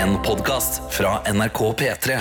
En podkast fra NRK P3.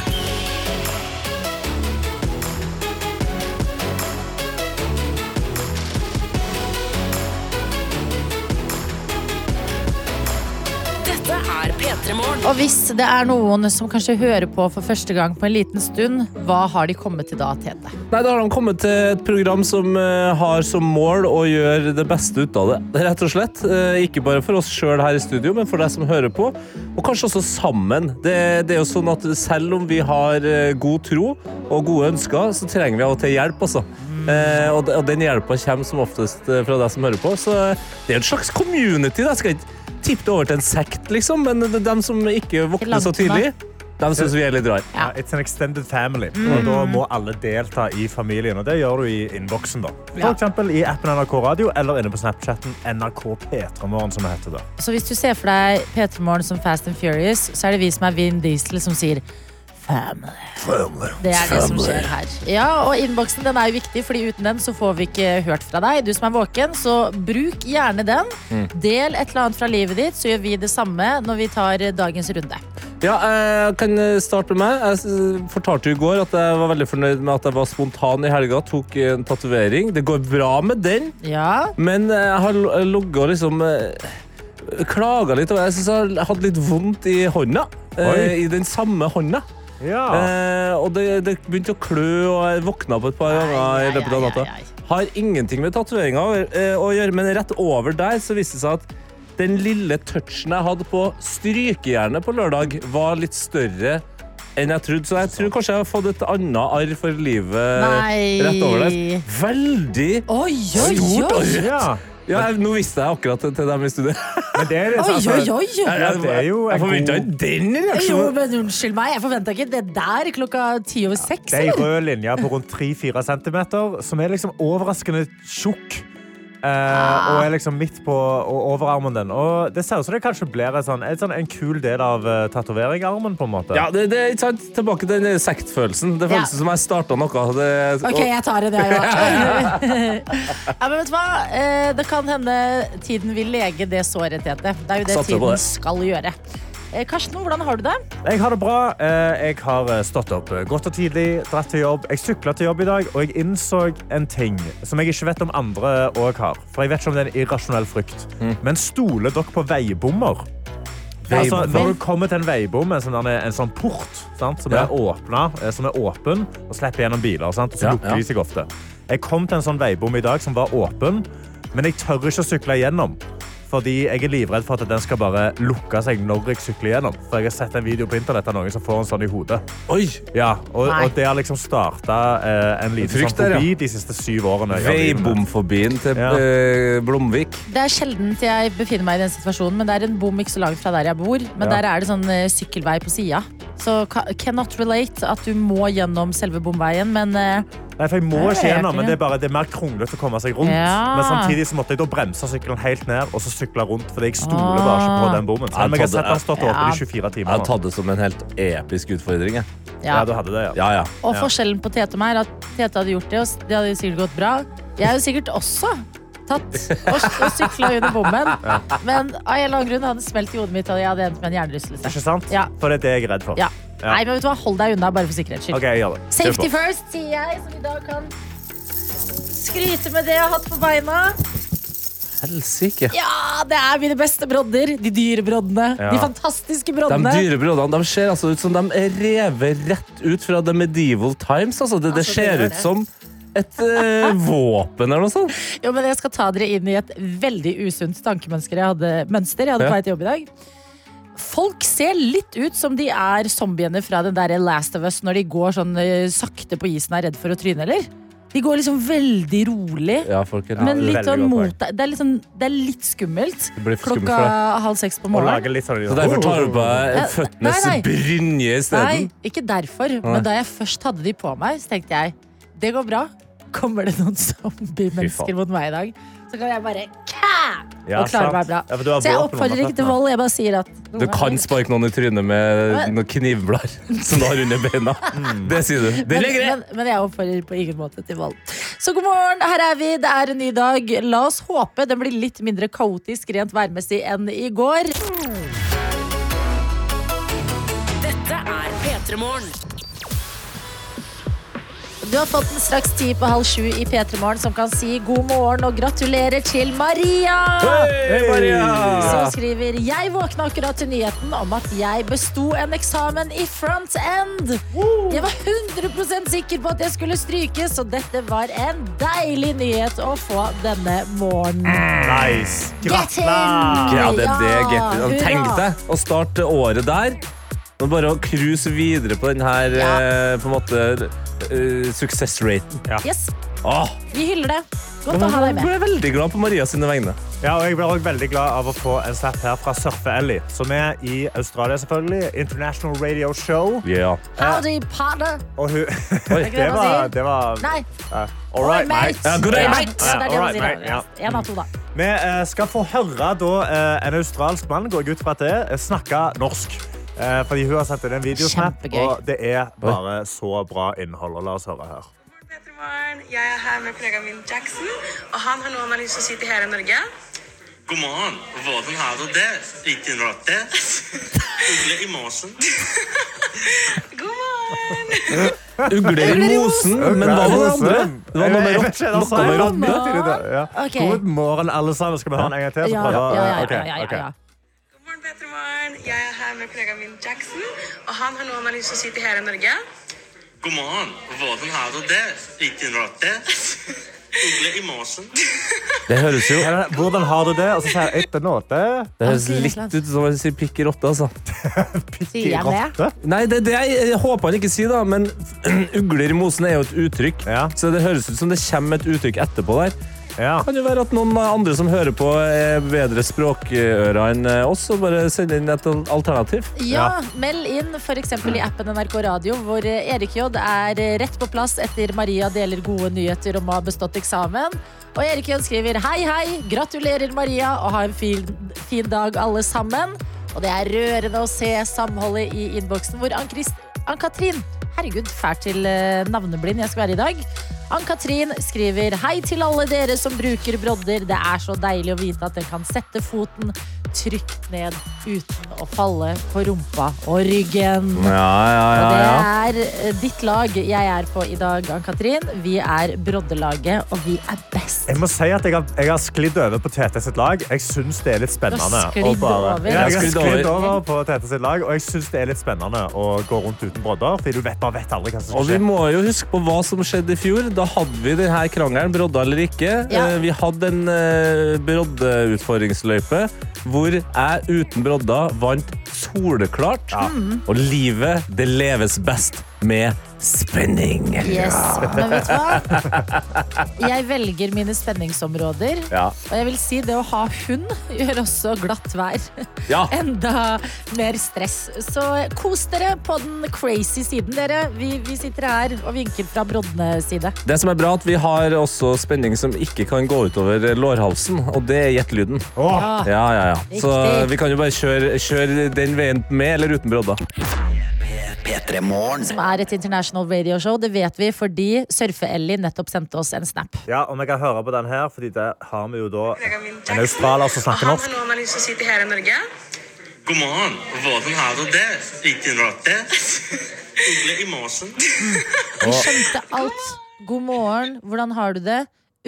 Dette er P3 Morgen. Og hvis det er noen som kanskje hører på for første gang på en liten stund, hva har de kommet til da, Tete? Nei, Da har de kommet til et program som eh, har som mål å gjøre det beste ut av det. Rett og slett. Eh, ikke bare for oss sjøl her i studio, men for deg som hører på. Og kanskje også sammen. Det, det er jo sånn at Selv om vi har eh, god tro og gode ønsker, så trenger vi av og til hjelp. altså. Eh, og, den hjelpa kommer som oftest fra deg som hører på. Så det er en slags community. Da. Jeg skal ikke tippe det over til en sekt, liksom, men det er dem som ikke våkner så tidlig, de syns vi er litt rar. Ja. It's an extended family. Og da må alle delta i familien. Og det gjør du i innboksen. da. For Ja. eksempel i appen NRK Radio eller inne på Snapchatten NRK P3morgen, som det heter da. Så hvis du ser for deg P3 Morgen som Fast and Furious, så er det vi som er Vin Diesel som sier Family. Det er det som skjer her. Ja, og innboksen den er jo viktig, fordi uten den så får vi ikke hørt fra deg. Du som er våken, så bruk gjerne den. Del et eller annet fra livet ditt, så gjør vi det samme når vi tar dagens runde. Ja, jeg kan starte med meg. Jeg fortalte jo i går at jeg var veldig fornøyd med at jeg var spontan i helga. Tok en tatovering. Det går bra med den, Ja, men jeg har ligget og liksom eh, klaga litt. Og jeg synes jeg har hatt litt vondt i hånda. eh, Oi. I den samme hånda. Ja. Eh, og det, det begynte å klø, og jeg våkna på et par ganger i løpet av natta. Har ingenting med tatoveringa å, eh, gjøre, men rett over der så viste det seg at den lille touchen jeg hadde på strykejernet på lørdag, var litt større enn jeg trodde. Så jeg tror kanskje jeg har fått et annet arr for livet Nei. rett over der. Veldig Oi, oi, Stort rødt. Ja. Nå visste jeg akkurat det til dem i studiet. Men det er, Oi, altså, oi, oi! Ja, det er jo jeg en forventa ikke den Jo, reaksjonen. unnskyld meg, jeg forventa ikke det der klokka ti over seks. det er ei rød linje på rundt 3-4 centimeter, som er liksom overraskende tjukk. Eh, Ah. og er liksom midt på overarmen din. Og det ser ut som det kanskje blir en, sånn, en, sånn, en kul del av uh, tatoveringarmen. på en måte. Ja, det, det er sant. Tilbake til den sektfølelsen. Det føles Ja. som jeg starta noe. Det, Ok, jeg tar det, jeg òg. ja, men vet du hva? Eh, Det kan hende tiden vil lege det såret, Tete. Det er jo det Satser tiden det. skal gjøre. Eh, Karsten, hvordan har du det? Jeg har det bra. Eh, Jeg har eh, stått opp godt og tidlig, dratt til jobb. Jeg sykla til jobb i dag, og jeg innså en ting som jeg ikke vet om andre òg har. For jeg vet ikke om det er en irrasjonell frykt. Men stoler dere på veibommer? Altså, når du kommer til en veibom, en sånn, en sånn port sant, som, Ja. er åpnet, som er åpen og slipper gjennom biler, sant, så Ja, lukker ja. de seg ofte. Jeg kom til en sånn veibom i dag som var åpen, men jeg tør ikke å sykle igjennom. Fordi jeg er livredd for at den skal bare lukke seg når jeg sykler gjennom. For jeg har sett en video på internett av noen som får en sånn i hodet. Oi! Ja, og, og det har liksom starta eh, en liten Frykt sånn der, ja. fobi de siste syv årene. jeg har drevet med. Veibomfobien til Ja. eh, Blomvik. Det er sjelden jeg befinner meg i den situasjonen, men det er en bom ikke så langt fra der jeg bor. Men Ja. der er det sånn eh, sykkelvei på sida. Så cannot relate at du må gjennom selve bomveien, men eh, Nei, for jeg må ikke gjennom, men det er, bare, det er mer kronglete å komme seg rundt. Ja. Men samtidig så måtte jeg da bremse sykkelen helt ned og så sykle rundt, fordi jeg stoler bare ikke på den bommen. Om jeg har stått Ja. åpen i 24 Jeg timer. har nå. tatt det som en helt episk utfordring. Jeg. ja. Ja, du hadde det, ja. Ja, ja. Og Ja. forskjellen på Tete og meg er at Tete hadde gjort det, og det hadde sikkert gått bra. Jeg hadde sikkert også tatt og, og sykla under bommen. Men av en eller annen grunn hadde det smelt i hodet mitt, og jeg hadde endt med en hjernerystelse. Ikke sant? Ja. For det er det jeg er redd for. Ja. Ja. Nei, men vet du hva? Hold deg unna, bare for sikkerhets skyld. Ok, jeg gjør det. Kjør Safety first, sier jeg, som i dag kan skryte med det jeg har hatt på beina. Helsike. Ja, det er mine beste brodder. De dyre broddene. Ja. De fantastiske broddene. De dyre broddene de ser altså ut som de er revet rett ut fra The Medieval Times. Altså, det, det Altså, det ser det ut som et uh, våpen eller noe sånt. Jo, men jeg skal ta dere inn i et veldig usunt tankemønster jeg hadde, mønster jeg hadde Ja. på vei til jobb i dag. Folk ser litt ut som de er zombiene fra den der Last of Us når de går sånn eh, sakte på isen og er redd for å tryne, eller? De går liksom veldig rolig. Ja, folk er Men litt sånn mot deg. Det er litt, sånn, det er litt skummelt. Det blir skummelt Klokka halv seks på morgenen. sånn Så derfor tar du på deg føttenes brynje isteden? Nei, ikke derfor. Men da jeg først hadde de på meg, så tenkte jeg det går bra. Kommer det noen zombie-mennesker mot meg i dag, så kan jeg bare kæ! Ja, og klare meg bra. Ja, Så jeg oppfordrer ikke til vold. Jeg bare sier at Du kan sparke noen i trynet med noen knivblad som du har under beina. Det sier du. Det men, ligger men, men jeg oppfordrer på ingen måte til vold. Så god morgen, her er vi. Det er en ny dag. La oss håpe den blir litt mindre kaotisk rent værmessig enn i går. P3 Morgen. Du har fått den straks ti på halv sju i P3 Morgen, som kan si god morgen og gratulerer til Maria! Hei, Maria! Som skriver Jeg våkna akkurat til nyheten om at jeg besto en eksamen i front end. Jeg var 100% sikker på at jeg skulle stryke, så dette var en deilig nyhet å få denne morgenen. Nice. Gratulerer. Ja, det er det, get in. Tenk deg å starte året der. Og bare å cruise videre på den her Ja. eh, på en måte eh, Ja. Yes, Åh, vi hyller det. Godt å ha deg jeg ble veldig glad på Maria sine vegne. Ja, og jeg ble også veldig glad av å få en snap her fra Surfe-Ellie, som er i Australia, selvfølgelig. International Radio Show. Yeah. Howdy, partner. Og hun Oi. det Det var, det var Nei, uh, All right, mate. Uh, good day, Ja, mate. det er det right, sier. mate. Ja. En av to, da. Vi uh, skal få høre da, eh, en australsk mann, går jeg ut fra at det snakke norsk. Eh, fordi hun har sendt inn en videosnap, og det er bare så bra innhold. La oss høre her. Jeg er her med kollegaen min Jackson, og han har noe han har lyst til å si til hele Norge. God morgen. Hvordan har du det? Ikke råte? Ugle i måsen. God morgen! Ugle i mosen. Men hva var det andre? Det var noe med rotte. Noe med rotte. God morgen, alle sammen. Skal vi ha en gang til? Ja, ja, ja, ja, ja, ja, ja. God morgen, Petremorgen. Jeg er her med kollegaen min Jackson, og han har noe han har lyst til å si til hele Norge. God morgen. Hvordan har du det? Ikke råte? Ugle i måsen. Det høres jo Hvordan har du det? Og så sier jeg etter nåte. det høres litt ut som å si pikk i rotte, altså. Sier jeg det? Rotte? Nei, det, det jeg, jeg håper han ikke sier, da, men ugler i mosen er jo et uttrykk. Ja. Så det høres ut som det kommer et uttrykk etterpå der. Ja. Kan jo være at noen andre som hører på, er bedre språkører enn oss, og bare sender inn et alternativ. Ja, meld inn f.eks. i appen NRK Radio, hvor eh, Erik J er eh, rett på plass etter Maria deler gode nyheter om å ha bestått eksamen. Og Erik J skriver hei, hei, gratulerer Maria, og ha en fin, fin dag alle sammen. Og det er rørende å se samholdet i innboksen hvor Ann-Katrin Herregud, fælt til eh, navneblind jeg skal være i dag. Ann-Katrin skriver Hei til alle dere som bruker brodder. Det er så deilig å vite at dere kan sette foten trygt ned uten å falle på rumpa og ryggen. Ja, ja, Og det er eh, ditt lag jeg er på i dag, Ann-Katrin. Vi er broddelaget, og vi er best. Jeg må si at jeg har, jeg har sklidd over på TT sitt lag. Jeg syns det er litt spennende. Du har sklidd bare- over? Ja, jeg har Sklidd over. over på TT sitt lag, og jeg syns det er litt spennende å gå rundt uten brodder. Fordi du vet bare vet aldri hva som Og vi må jo huske på hva som skjedde i fjor. Da hadde vi denne krangelen, brodda eller ikke. Ja. Eh, Vi hadde en eh, broddeutfordringsløype hvor jeg uten brodda vant soleklart. Og livet, det leves best med spenning. Yes, Men vet du hva? Jeg velger mine spenningsområder. Ja. Og jeg vil si det å ha hund gjør også glatt vær Ja. enda mer stress. Så kos dere på den crazy siden, dere. Vi, vi sitter her og vinker fra Brodne side. Det som er bra, at vi har også spenning som ikke kan gå utover lårhalsen, og det er gjettelyden. Ja. Ja, ja, ja. Så vi kan jo bare kjøre, kjøre den veien med eller uten brodda. P3 Som er et international radio show. Det vet vi fordi Surfe-Elly nettopp sendte oss en snap. Ja, og vi kan høre på den her, fordi det har vi jo da en australier som og snakker han norsk. har noe han lyst til å si til hele Norge. God morgen. Hvordan har du det? Ikke råte? Ugle i måsen. Vi skjønte alt. God morgen, hvordan har du det?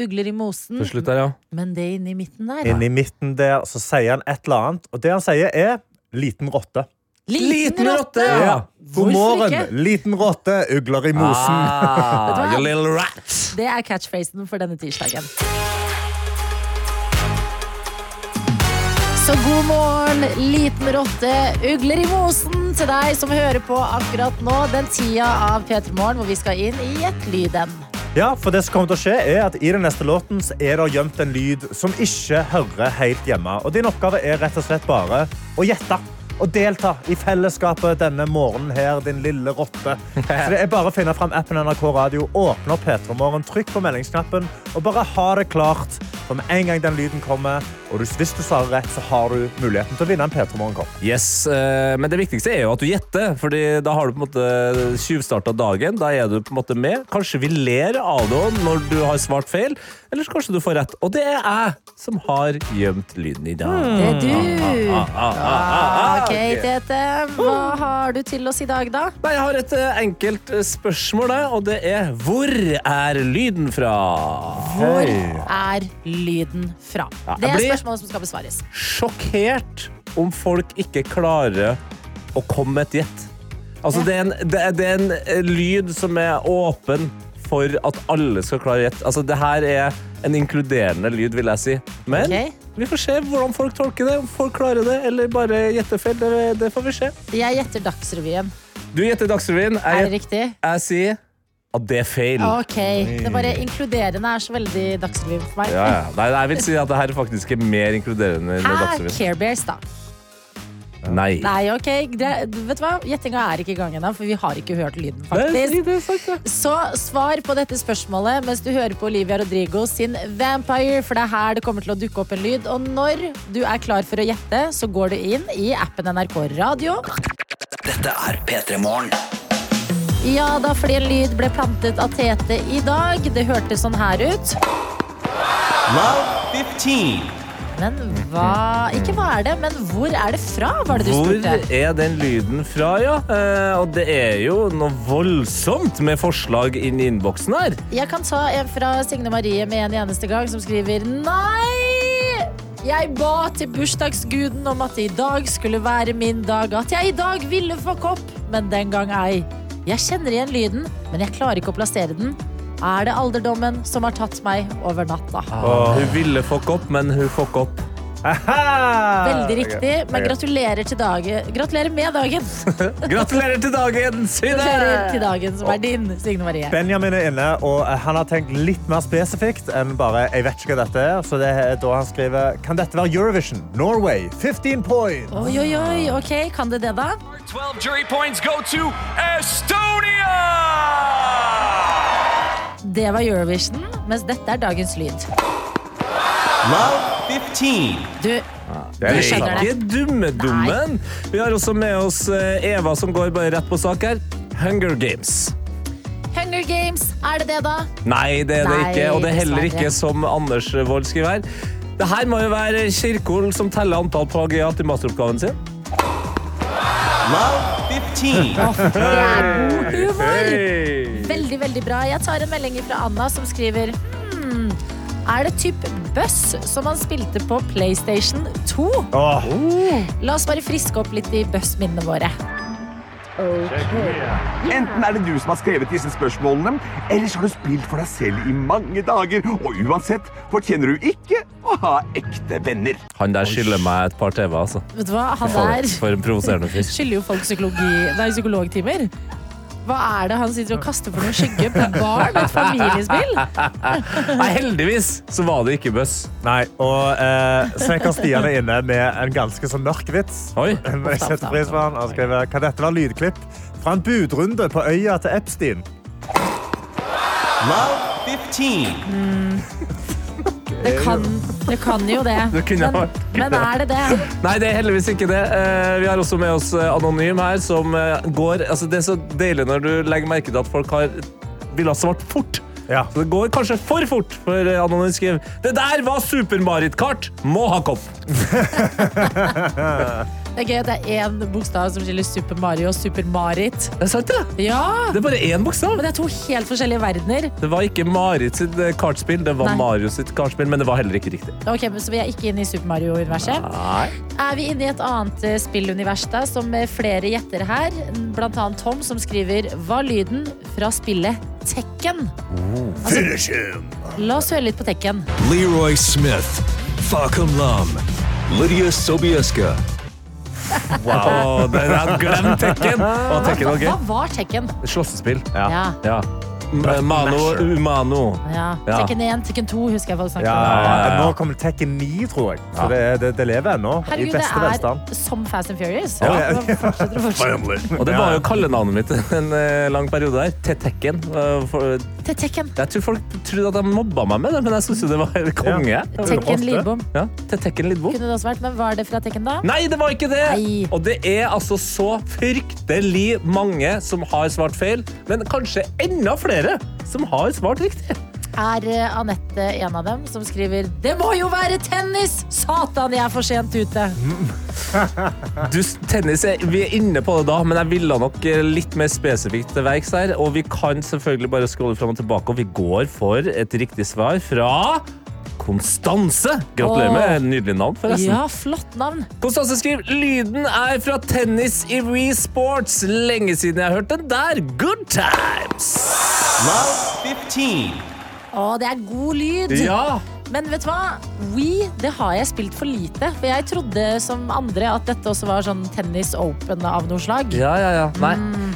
Ugler i mosen. Til slutt der, ja. Men det er inni midten der Inni midten der så sier han et eller annet, og det han sier, er liten rotte. Liten rotte! Ja. God morgen, ikke? liten rotte, ugler i mosen. Ah, you little rat. Det er catchphrasen for denne tirsdagen. Så god morgen, liten rotte, ugler i mosen til deg som hører på akkurat nå. Den tida av P3 Morgen hvor vi skal inn i Gjettelyden. Ja, for det som kommer til å skje er at I den neste låten er det gjemt en lyd som ikke hører helt hjemme. Og Din oppgave er rett og slett bare å gjette. Og delta i fellesskapet denne morgenen her, din lille rotte. Så det er bare å finne fram appen NRK Radio, åpne opp P3 Morgen, trykk på meldingsknappen og bare ha det klart For med en gang den lyden kommer, og hvis du svarer rett, så har du muligheten til å vinne en P3 Morgenkopp. Yes, eh, Men det viktigste er jo at du gjetter, Fordi da har du på en måte tjuvstarta dagen. Da er du på en måte med. Kanskje vi ler av det når du har svart feil, eller så kanskje du får rett. Og det er jeg som har gjemt lyden i dag. Det er du. Ok, ok. Tete. Hva har du til oss i dag, da? Nei, Jeg har et eh, enkelt eh, spørsmål, da, og det er hvor er lyden fra? Hvor er lyden fra? Ja, Det jeg er blir- spørsmålet som skal besvares. Sjokkert om folk ikke klarer å komme med et gjett. Altså, det, er en, det, er, det er en eh, lyd som er åpen for at alle skal klare gjett. Altså, det her er en inkluderende lyd, vil jeg si. Men okay. vi får se hvordan folk tolker det. Om folk klarer det, eller bare gjetter feil. Det, det får vi se. Jeg gjetter Dagsrevyen. Du gjetter Dagsrevyen. Er Jeg, det riktig? jeg sier at det er feil. Ok. Det er bare inkluderende er så veldig Dagsrevyen for meg. Ja, ja. Nei, jeg vil si at det her faktisk er mer inkluderende enn? Dagsrevyen. Care Bears, da? Nei. Nei, ok. Vet du hva? Gjettinga er ikke i gang ennå, for vi har ikke hørt lyden, faktisk. det er det. Så svar på dette spørsmålet mens du hører på Olivia Rodrigo sin Vampire, for det er her det kommer til å dukke opp en lyd. Og når du er klar for å gjette, så går du inn i appen NRK Radio. Dette er P3 Morgen. Ja da, fordi en lyd ble plantet av Tete i dag. Det hørtes sånn her ut. Love 15. Men hva Ikke hva er det, men hvor er det fra, var det du Hvor spurte? er den lyden fra, ja? Eh, og det er jo noe voldsomt med forslag inn i innboksen her. Jeg kan ta en fra Signe Marie med en eneste gang, som skriver Nei! Jeg ba til bursdagsguden om at det i dag skulle være min dag, at jeg i dag ville få kopp, men den gang ei. Jeg kjenner igjen lyden, men jeg klarer ikke å plassere den. Er det alderdommen som har tatt meg over natta? Hun ville fucke opp, men hun fuck opp. Veldig riktig, men gratulerer til dagen. Gratulerer med dagen! Gratulerer til dagen, Signe! Gratulerer til dagen som er din, Signe Marie. Benjamin er inne, og eh, han har tenkt litt mer spesifikt enn bare jeg vet ikke hva dette er. Så det er da han skriver Kan dette være Eurovision? Norway, 15 points! Oi, oi, oi, ok, kan det det da? 12 jury points go to Estonia! Det var Eurovision, mens dette er dagens lyd. Love 15. Du, Det Du er skjønner det. Ikke dumme-dummen. Vi har også med oss eh, Eva, som går bare rett på sak her. Hunger Games. Hunger Games, er det det da? Nei, det er det Nei, ikke. Og det er heller ikke som Anders Wold skriver her. Det her må jo være Kirkol som teller antall plagiat i masteroppgaven sin. Love 15. Det er god humor! Veldig, veldig bra. Jeg tar en melding fra Anna som skriver hmm, Er det typ Buss som han spilte på PlayStation 2? Åh, La oss bare friske opp litt i Buss-minnene våre. Enten er det du som har skrevet disse spørsmålene, eller så har du spilt for deg selv i mange dager, og uansett fortjener du ikke å ha ekte venner. Han der skylder meg et par TV, altså. Vet du hva? Han der for en provoserende fyr. skylder jo folk psykologi, Det er psykologtimer. Hva er det han sitter og kaster for noe skygge på barn? Et familiespill? Nei, heldigvis så var det ikke buss. Nei, og eh, Snekker Stian er inne med en ganske så mørk vits. Oi. Jeg setter pris på han. Han skriver, kan dette være lydklipp fra en budrunde på øya til Epstein? Love 15. Det kan, det kan jo det. Det kunne Men, vært. men er det det? Nei, det er heldigvis ikke det. Eh, Vi har også med oss eh, Anonym her, som eh, går altså Det er så deilig når du legger merke til at folk har ville ha svart fort. Ja. Så det går kanskje for fort, for Anonym skriver Det der var Super-Marit-kart! Må ha kopp! Det er gøy at det er én bokstav som skiller Super Mario og Super Marit. Det er sant, det. Ja, Det er bare én bokstav. Men det er to helt forskjellige verdener. Det var ikke Marit sitt eh, kartspill, det var Nei. Mario sitt kartspill, men det var heller ikke riktig. Ok, men Så vi er ikke inne i Super Mario-universet. Nei. Er vi inne i et annet eh, spillunivers da, som eh, flere gjetter her? Blant annet Tom, som skriver Hva lyden fra spillet Tekken? Altså, la oss høre litt på Tekken. Leroy Smith, Fakum Lum, Lydia Sobieska, Wow, det er glemt Tekken! Og Tekken Hva, var hva var Tekken? Slåssespill. Ja. Ja. Mano Umano. ja. Tekken 1, Tekken 2 husker jeg snakket om. ja, ja. Nå kommer Tekken 9, tror jeg. Så det, det, det lever ennå. I Herregud, beste det velstand. er som Fast and Furious. Ja. Det fortsetter og fortsetter. Og det var jo kallenavnet mitt en eh, lang periode der. Til Tekken. eh, for- Til Tekken. Jeg tror folk trodde at de mobba meg med det, men jeg syns det var konge. konge. Tekken Lidbom. Ja, til Tekken Lidbom. Kunne det også vært, men var det fra Tekken da? Nei, det var ikke det! Nei. Og det er altså så fryktelig mange som har svart feil, men kanskje enda flere som har svart riktig. Er eh, Anette en av dem som skriver Det må jo være tennis! Satan, jeg er for sent ute. Du, tennis vi er inne på det da, men jeg ville nok eh, litt mer spesifikt til verks her. Og vi kan selvfølgelig bare scrolle fram og tilbake, og vi går for et riktig svar fra Konstanse. Gratulerer med et nydelig navn, forresten. Ja, flott navn. Konstanse skriver lyden er fra tennis i Wii Sports. Lenge siden jeg har hørt den der. Good times! Love 15. Å, det er god lyd. Ja. Men vet du hva? We, det har jeg spilt for lite. For jeg trodde som andre at dette også var sånn tennis open av noe slag. Ja, ja, ja. Nei.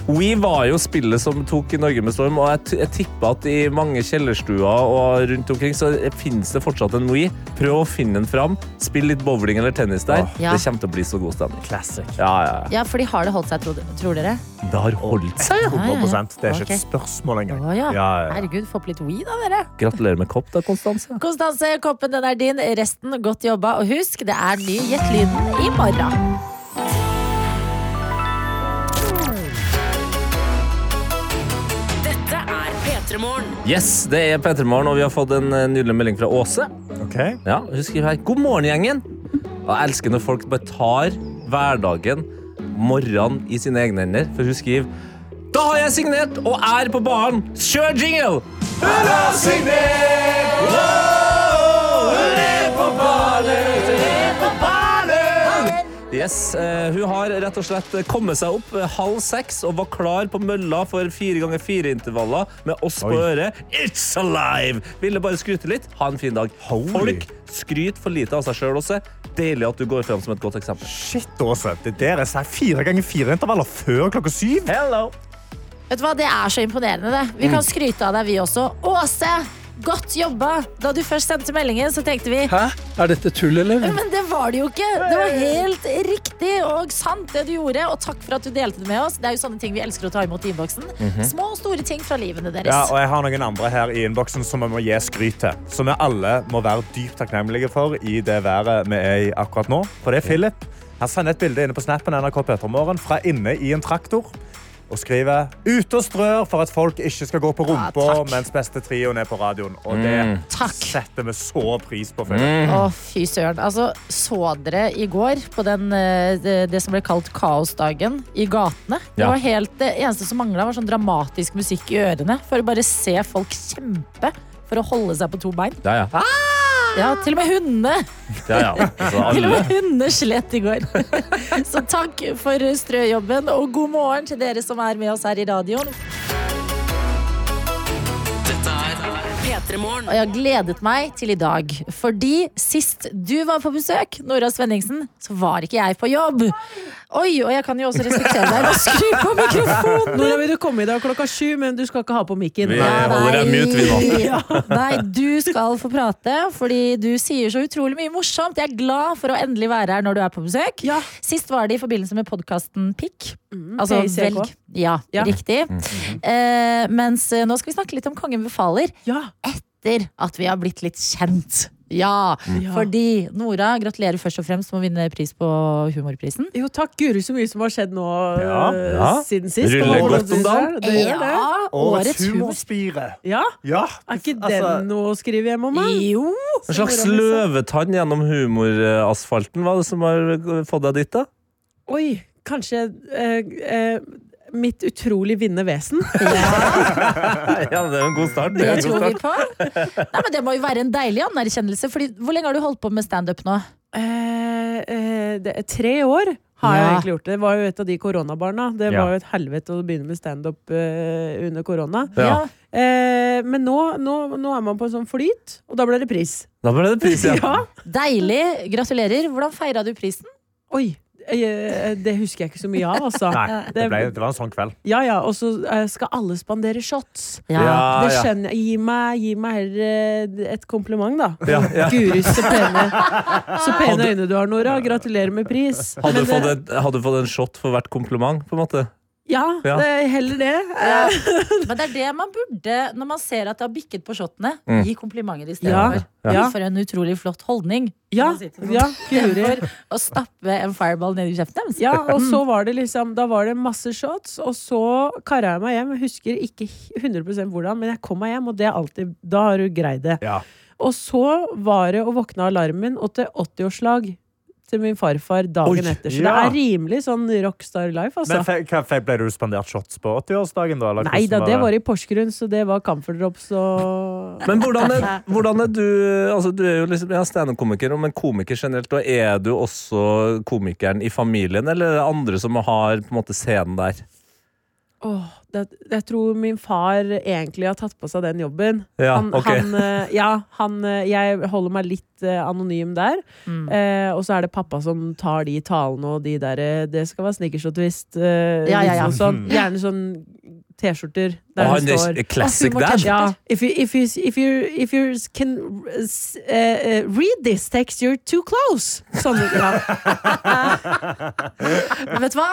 We var jo spillet som tok i Norge med storm, og jeg, t- jeg tipper at i mange kjellerstuer og rundt omkring så finnes det fortsatt en We. Prøv å finne den fram. Spill litt bowling eller tennis der. Ja. Det kommer til å bli så god stemning. Classic. Ja, ja, ja. Ja, fordi har det holdt seg, tror, tror dere? Det har holdt seg, ja. 100% Det er ikke et spørsmål engang. Å ja. Ja, ja. Herregud, få opp litt We da, dere. Gratulerer med kopp, da, Konstanse. Konstanse, koppen den er din. Resten godt jobba. Og husk, det er ny Gjett lyden i morgen. Dette er P3 Yes, det er P3 Morgen, og vi har fått en eh, nydelig melding fra Åse. Ok. Ja, hun skriver her God morgen, gjengen. Jeg elsker når folk bare tar hverdagen, morgenen, i sine egne hender. For hun skriver Da har jeg signert og er på banen. Kjør jingle! Hun har signert! Wow, Yes, eh, Hun har rett og slett kommet seg opp halv seks og var klar på mølla for fire ganger fire-intervaller med oss på øret. It's alive! Ville bare skryte litt. Ha en fin dag. Holy. Folk skryter for lite av seg sjøl også. Deilig at du går fram som et godt eksempel. Shit, Åse. Det der er fire ganger fire intervaller før klokka syv. Hello! Vet du hva, Det er så imponerende. det. Vi kan skryte av deg, vi også. Åse, godt jobba! Da du først sendte meldingen, så tenkte vi Hæ? Er dette tull, eller? Men det var det jo ikke! Det var helt riktig og sant, det du gjorde. Og takk for at du delte det med oss. Det er jo sånne ting vi elsker å ta imot i innboksen. Små og store ting fra livene deres. Ja, og jeg har noen andre her i innboksen som vi må gi skryt til. Som vi alle må være dypt takknemlige for i det været vi er i akkurat nå. For det er Philip. Han sender et bilde inne på snappen NRK Petermorgen fra inne i en traktor. Og skriver 'ute og strør for at folk ikke skal gå på rumpa ja, mens beste trioen er på radioen'. Og det Takk. setter vi så pris på. Mm. Å, fy søren. Altså, så dere i går på den, eh, det, det som ble kalt kaosdagen i gatene? Det Ja. var helt, det eneste som mangla, var sånn dramatisk musikk i ørene. For å bare se folk kjempe for å holde seg på to bein. Ja, ja. Ja, til og med hundene. ja, ja. Altså, Til og med hundene slet i går. Så takk for strøjobben, og god morgen til dere som er med oss her i radioen. Og jeg har gledet meg til i dag. Fordi sist du var på besøk, Nora Svenningsen, så var ikke jeg på jobb. Oi, og jeg kan jo også respektere deg. Nå skru på mikrofonen! Nora vil du komme i dag klokka sju, men du skal ikke ha på mikken. Vi holder deg mute, vi nå. Ja. Nei, du skal få prate, fordi du sier så utrolig mye morsomt. Jeg er glad for å endelig være her når du er på besøk. Ja. Sist var det i forbindelse med podkasten Pikk. Altså PICK. velg. Ja, Ja. riktig. Eh, mens eh, nå skal vi snakke litt om Kongen befaler. Ja. Etter at vi har blitt litt kjent. Ja, Ja. fordi Nora, gratulerer først og fremst med å vinne pris på Humorprisen. Jo, takk. Guri, så mye som har skjedd nå Ja, øh, ja. siden sist. Ruller godt om dagen. Det gjør det. Ja, årets humorspire. Ja, Ja. Er ikke Altså, den noe å skrive hjem om? Jo! En slags løvetann gjennom humorasfalten. Hva er det som har fått deg dit, da? Oi, kanskje eh, eh, mitt utrolig vinnende vesen. Ja, det er en god start. Det det tror vi på. Nei, men Det må jo være en deilig anerkjennelse. Fordi, hvor lenge har du holdt på med standup nå? Eh, eh, det er tre år har jeg egentlig gjort det. Det var jo et av de koronabarna. Det Ja. var jo et helvete å begynne med standup eh, under korona. Ja. Eh, men nå, nå, nå er man på en sånn flyt, og da ble det pris. Da ble det pris, ja. Ja. Deilig. Gratulerer. Hvordan feira du prisen? Oi, det husker jeg ikke så mye av, altså. Nei, det, ble, det var en sånn kveld. Ja, ja, og så eh, skal alle spandere shots. Ja. Ja, Det skjønner jeg. Gi meg, gi meg heller eh, et kompliment, da. Ja, ja. Guri, så pene, så pene øyne du har, Nora. Gratulerer med pris. Hadde, Men du fått et, hadde du fått en shot for hvert kompliment? på en måte? Ja, Ja. det er heller det. Ja. Eh, Men det er det man burde, når man ser at det har bikket på shottene, Mm. gi komplimenter istedenfor. Ja. Ja. For en utrolig flott holdning. Ja, noen. ja. For å stappe en fireball ned i kjeften deres. Ja, og så var det liksom Da var det masse shots, og så kara jeg meg hjem. Jeg husker ikke 100% hvordan, men jeg kom meg hjem, og det er alltid Da har du greid det. Ja. Og så var det å våkne av alarmen, og til 80-årslag til min farfar dagen Oi, etter. Så ja. det er rimelig sånn rockstar life, altså. Men fe- fe- Ble du spandert shots på 80-årsdagen, da? Nei da, det var i Porsgrunn, så det var camferdrops og Men hvordan er, hvordan er du altså Du er jo liksom ja, standup-komiker, men komiker generelt. Og er du også komikeren i familien, eller er det andre som har på en måte scenen der? Åh, det, jeg tror min far egentlig har tatt på seg den jobben. Ja, han, okay. han, eh, ja, han, eh, jeg holder meg litt eh, anonym der. Mm. Eh, og så er det pappa som tar de talene og de der eh, Det skal være snickers og twist. Eh, Ja, ja, ja. liksom Sånn. Gjerne sånn T-skjorter der Og det han står er classic dad? ja, if you, if you, if you, if you can uh, read this text, you're too close. Sånn, ja. Men vet du hva?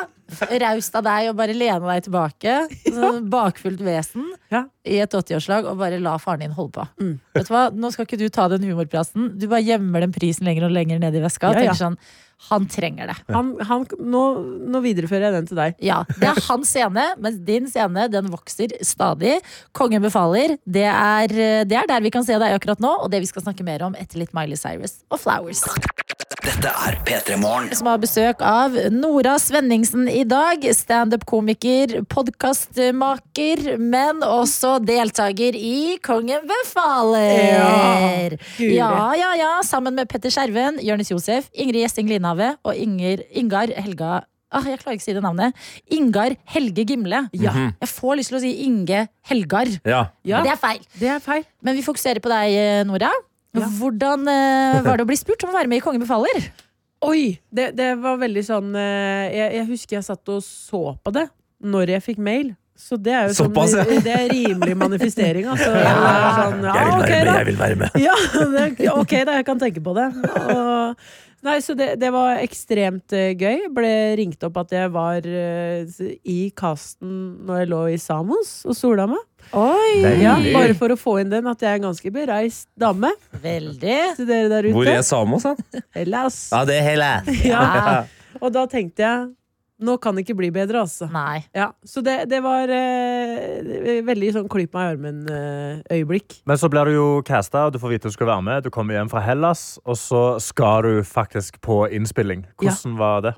Raust av deg å bare lene deg tilbake, sånn bakfullt vesen, Ja. i et 80-årslag, og bare la faren din holde på. Mm. Vet du hva? Nå skal ikke du ta den humorpraten. Du bare gjemmer den prisen lenger og lenger ned i veska. Og Ja, ja. tenker sånn Han trenger det. Han, han, nå, nå viderefører jeg den til deg. Ja, Det er hans scene, mens din scene den vokser stadig. Kongen befaler. Det er, det er der vi kan se deg akkurat nå, og det vi skal snakke mer om etter litt Miley Cyrus og Flowers. Dette er P3 Morgen. Som har besøk av Nora Svenningsen i dag. Standup-komiker, podkastmaker, men også deltaker i Kongen befaler. Ja, Ja, ja, ja. Sammen med Petter Skjerven, Jonis Josef, Ingrid Gjessing Linhave og Inger, Ingar Helga Ah, jeg klarer ikke å si det navnet. Ingar Helge Gimle. Ja. Jeg får lyst til å si Inge Helgar. Ja. Ja. Men det er feil. Det er feil. Men vi fokuserer på deg, eh, Nora. Ja. Hvordan eh, var det å bli spurt om å være med i Kongen befaler? Oi! Det, det var veldig sånn eh, jeg, jeg husker jeg satt og så på det når jeg fikk mail. Så det er jo Såpass, ja. sånn, det er rimelig manifestering. Altså. Jeg sånn, ja, Jeg vil ok, være med, jeg vil være med. Ja, det, ok, da. Jeg kan tenke på det. Og, nei, så det, det var ekstremt eh, gøy. Ble ringt opp at jeg var uh, i casten når jeg lå i Samos og sola meg. Oi! Ja, bare for å få inn den at jeg er en ganske bereist dame. Veldig. Til dere der ute. Hvor er Samos, da? Hellas. Ja, det er hele. Ja. Og da tenkte jeg nå kan det ikke bli bedre, altså. Nei. Ja, så det, det var eh, veldig sånn klyp meg i armen-øyeblikk. Men så blir du jo casta, og du får vite du skal være med. Du kommer hjem fra Hellas, og så skal du faktisk på innspilling. Hvordan var det?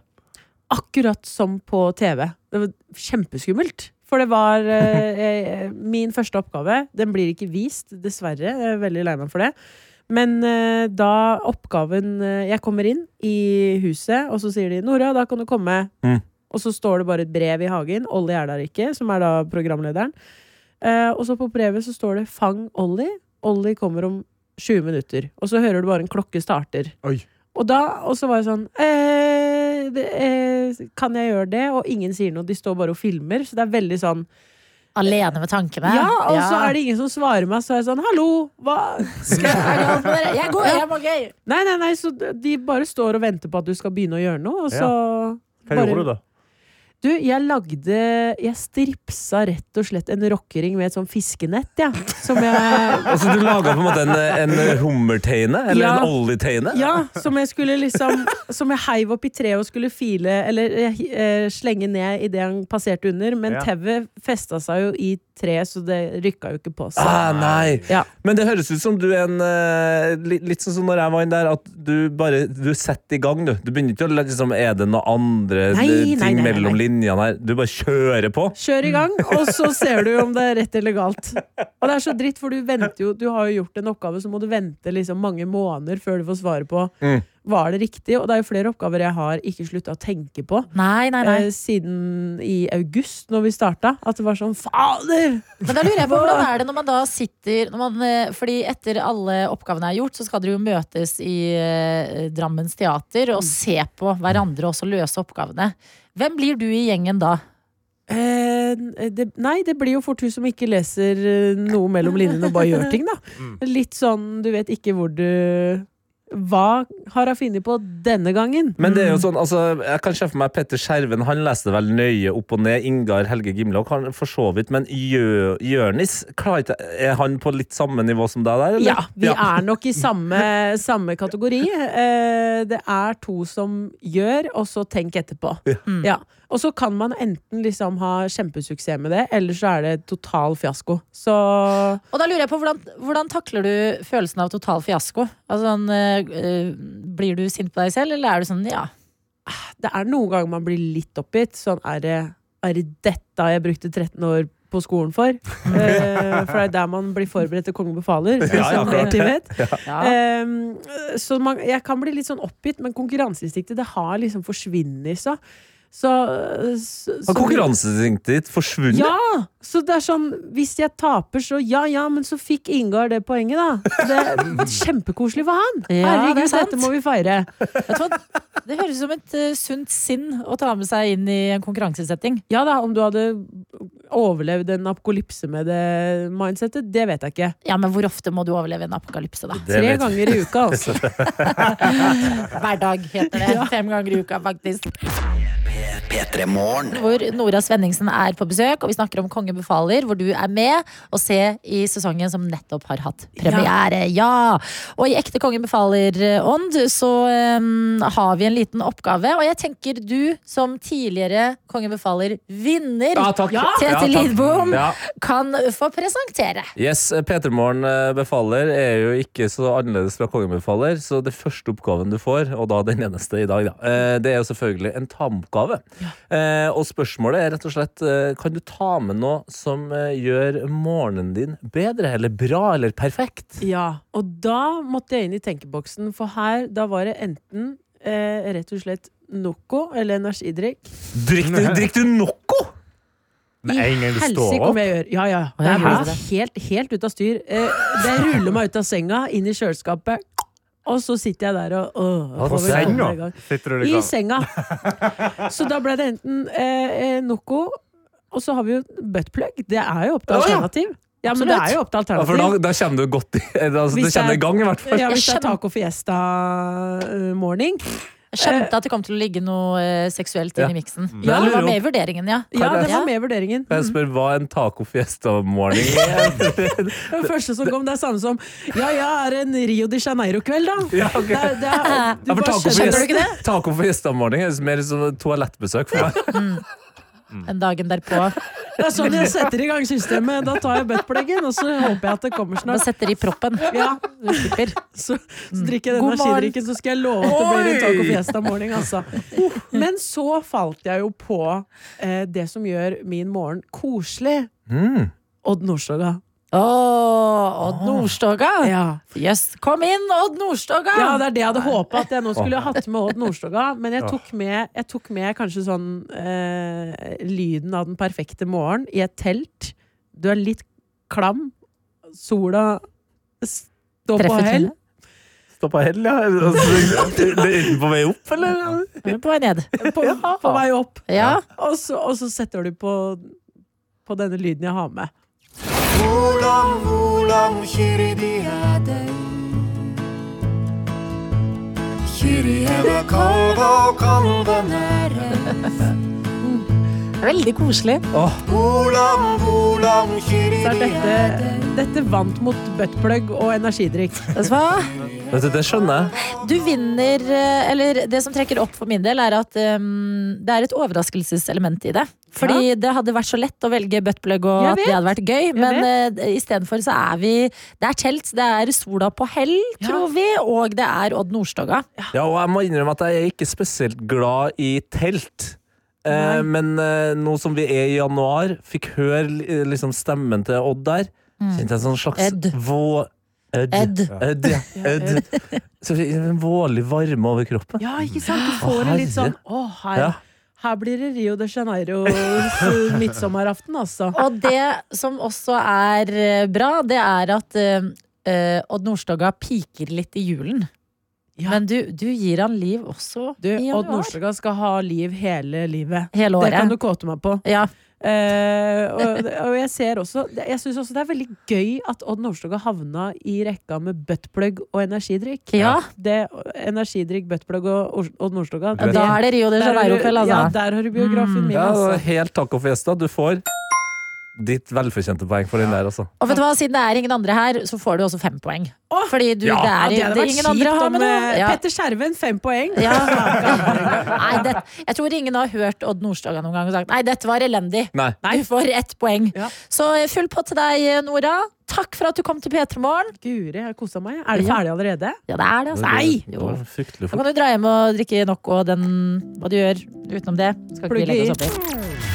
Akkurat som på TV. Det var kjempeskummelt. For det var eh, eh, min første oppgave. Den blir ikke vist, dessverre. Jeg er veldig lei meg for det. Men eh, da oppgaven eh, Jeg kommer inn i huset, og så sier de 'Nora, da kan du komme'. Mm. Og så står det bare et brev i hagen. Ollie er der ikke, som er da programlederen. Eh, og så på brevet så står det 'Fang Ollie'. Ollie kommer om 20 minutter. Og så hører du bare en klokke starter. Oi. Og da og så var jeg sånn eh, det, eh, Kan jeg gjøre det? Og ingen sier noe. De står bare og filmer. Så det er veldig sånn Alene med tankene. Ja, og så er det ingen som svarer meg. Så er jeg sånn Hallo, hva skal jeg gjøre? Jeg går hjem, ok? Nei, nei, nei, så de bare står og venter på at du skal begynne å gjøre noe, og så Hva bare- gjorde du da? Du, jeg lagde Jeg stripsa rett og slett en rockering med et sånn fiskenett, ja. Som jeg Altså, du laga på en måte en, en hummerteine? Eller Ja. en oljeteine? Ja, som jeg skulle liksom Som jeg heiv opp i treet og skulle file Eller eh, slenge ned idet han passerte under. Men Ja. tauet festa seg jo i treet, så det rykka jo ikke på seg. Ah, nei. Ja. Men det høres ut som du er en eh, litt, litt sånn som når jeg var inne der, at du bare du setter i gang, du. Du begynner ikke å liksom Er det noe andre Nei, ting nei, nei, mellom nei. Linjene her? Du bare kjører på. Kjør i gang, og så ser du om det er rett eller galt. Og det er så dritt, for du venter jo Du har jo gjort en oppgave, så må du vente liksom mange måneder før du får svaret på Mm. var det riktig. Og det er jo flere oppgaver jeg har ikke slutta å tenke på. Nei, nei, nei. Eh, siden i august, når vi starta. At det var sånn Fader! Men da lurer jeg på, hvordan er det når man da sitter når man, eh, Fordi etter alle oppgavene er gjort, så skal dere jo møtes i eh, Drammens teater og se på hverandre og også løse oppgavene. Hvem blir du i gjengen da? Eh, det, nei, det blir jo fort hun som ikke leser eh, noe mellom linjene og bare gjør ting, da. Litt sånn, du vet ikke hvor du hva har hun funnet på denne gangen? Men det er jo sånn, altså, jeg kan se for meg Petter Skjerven, han leste vel nøye opp og ned. Ingar Helge Gimlok, han for så vidt, men Jø- Jørnis, ikke- er han på litt samme nivå som deg der, eller? Ja, vi er nok i samme, samme kategori. Eh, det er to som gjør, og så tenk etterpå. Ja. Og så kan man enten liksom ha kjempesuksess med det, eller så er det total fiasko. Så Og da lurer jeg på, hvordan, hvordan takler du følelsen av total fiasko? Altså, sånn, eh, blir du sint på deg selv, eller er du sånn ja? det er noen ganger man blir litt oppgitt. Sånn er det, er det dette jeg brukte 13 år på skolen for? uh, for det er der man blir forberedt til kongen befaler. Ja, ja, vet, vet. Ja. Ehm, så man, jeg kan bli litt sånn oppgitt, men konkurranseinstinktet det har liksom forsvunnet. Så, så, Har konkurranseinstinktet ditt forsvunnet? Ja! Så det er sånn, hvis jeg taper, så ja ja, men så fikk Ingar det poenget, da. Det kjempekoselig for han. Ja, Herregud, det dette må vi feire. Det høres ut som et uh, sunt sinn å ta med seg inn i en konkurransesetting. Ja da, om du hadde overlevd en apokalypse med det mindsettet, det vet jeg ikke. Ja, men hvor ofte må du overleve en apokalypse, da? Det Tre ganger i uka, altså. Hver dag heter det. Fem ganger i uka, faktisk. P3 Hvor Nora Svenningsen er på besøk, og vi snakker om Konge befaler, hvor du er med og se i sesongen som nettopp har hatt premiere. Ja! Og i ekte Konge befaler-ånd så um, har vi en liten oppgave, og jeg tenker du som tidligere Konge befaler-vinner, Ja, takk. Ja. Tete Ja, takk. Lidbom, Ja. kan få presentere. Yes, P3 Morgen eh, befaler er jo ikke så annerledes fra Kongen befaler, så det første oppgaven du får, og da den eneste i dag, da, eh, det er jo selvfølgelig en ta-med-oppgave. Eh, Og spørsmålet er rett og slett eh, kan du ta med noe som eh, gjør morgenen din bedre, eller bra, eller perfekt? Ja, og da måtte jeg inn i tenkeboksen, for her, da var det enten eh, rett og slett Noco eller energidrikk. Drikk du, du Noco? Med en gang du står opp? om jeg gjør. Ja, ja. Jeg er helt, helt ut av styr. Eh, det ruller meg ut av senga, inn i kjøleskapet, og så sitter jeg der og vi komme senga? i du liksom senga. Så da ble det enten eh, eh, Noco, og så har vi jo buttplug. Det er jo opp til alternativ. Ja, men det er jo opp til Ja, for da, alternativ. da kjenner du godt i altså, kommer jeg- i gang, i hvert fall. Ja, hvis det er taco fiesta eh, morning. Jeg skjønte at det kom til å ligge noe eh, seksuelt Ja. inn i miksen. Ja, Ja, det var med i vurderingen, ja. Ja, det var med i vurderingen. Kan jeg spør hva en taco fiesta-morning er? Det første som kom, det er samme som Ja, jeg er en Rio de Janeiro-kveld, da? Ja, okay. det, det er, du Ja, for bare skjønner du ikke det? Taco fiesta-morning er mer som et toalettbesøk for meg. Den dagen derpå. Det er sånn jeg setter i gang systemet. Da tar jeg buttpluggen, og så håper jeg at det kommer snart. Da setter i proppen. Ja, så, så drikker jeg den energidrikken, så skal jeg love at det blir en taco fiesta morning, altså. Men så falt jeg jo på eh, det som gjør min morgen koselig. Mm. Odd Nordstoga. Åh, Odd Nordstoga! Ja. Yes. Kom inn, Odd Nordstoga! Ja, det er det jeg hadde håpa at jeg nå skulle hatt med Odd Nordstoga. Men jeg tok med, jeg tok med kanskje sånn eh, lyden av den perfekte morgen i et telt. Du er litt klam. Sola står på hell. Står Stå på hell, ja. Altså, på vei opp, eller? Eller På vei ned. På, på vei opp. Ja. Og så, og så setter du på, på denne lyden jeg har med. Vulam vulam hirdi yadey Hiriye ve kalga kalga nerez Veldig koselig. Så er dette, dette vant mot buttplug og energidrikk. Vet du hva? Vet det skjønner jeg. Du vinner eh, Eller det som trekker opp for min del, er at um, det er et overraskelseselement i det. Fordi det hadde vært så lett å velge buttplug, og at det hadde vært gøy. Men uh, istedenfor så er vi Det er telt, det er sola på hell, tror vi, og det er Odd Nordstoga. Ja, og jeg må innrømme at jeg er ikke spesielt glad i telt. Eh, men eh, nå som vi er i januar, fikk høre li- liksom stemmen til Odd der. Kjente jeg en sånn slags Ed. Vå... Ed. Ed. Ed, ja. Ed. Så fikk jeg en vårlig varme over kroppen. Ja, ikke sant? Du får en litt sånn Å, her, Ja. her blir det Rio de Janeiro midtsommeraften, altså. Og det som også er eh, bra, det er at eh, eh, Odd Nordstoga piker litt i julen. Ja. Men du, du gir han liv også Du, i Odd. Nordstoga skal ha liv hele livet. Hele Det kan du kåte meg på. Ja. Uh, og, og jeg ser også Jeg syns også det er veldig gøy at Odd Nordstoga havna i rekka med buttplug og energidrikk. Ja. Det, energidrikk, buttplug og Odd Nordstoga. Da er det Rio de Janeiro-kveld, altså. Ja, der har du biografen min, Ja, det var altså. helt taco fiesta. Du får ditt velfortjente poeng for den der, altså. Og vet du hva, siden det er ingen andre her, så får du også fem poeng. Fordi du, Ja. det er, Ja, det hadde det vært ingen andre kjipt har om med noe. eh, Ja. Petter Skjerven, fem poeng. Ja. Nei, det, jeg tror ingen har hørt Odd Nordstoga noen gang og sagt Nei, dette var elendig. Nei. Du får ett poeng. Ja. Så full pott til deg, Nora. Takk for at du kom til P3 Morgen. Guri, jeg har kosa meg. Er du ferdig allerede? Ja, det er det. Altså. Nei! Jo. Da kan du dra hjem og drikke nok og den, hva du gjør utenom det. Skal ikke vi legge oss opp i.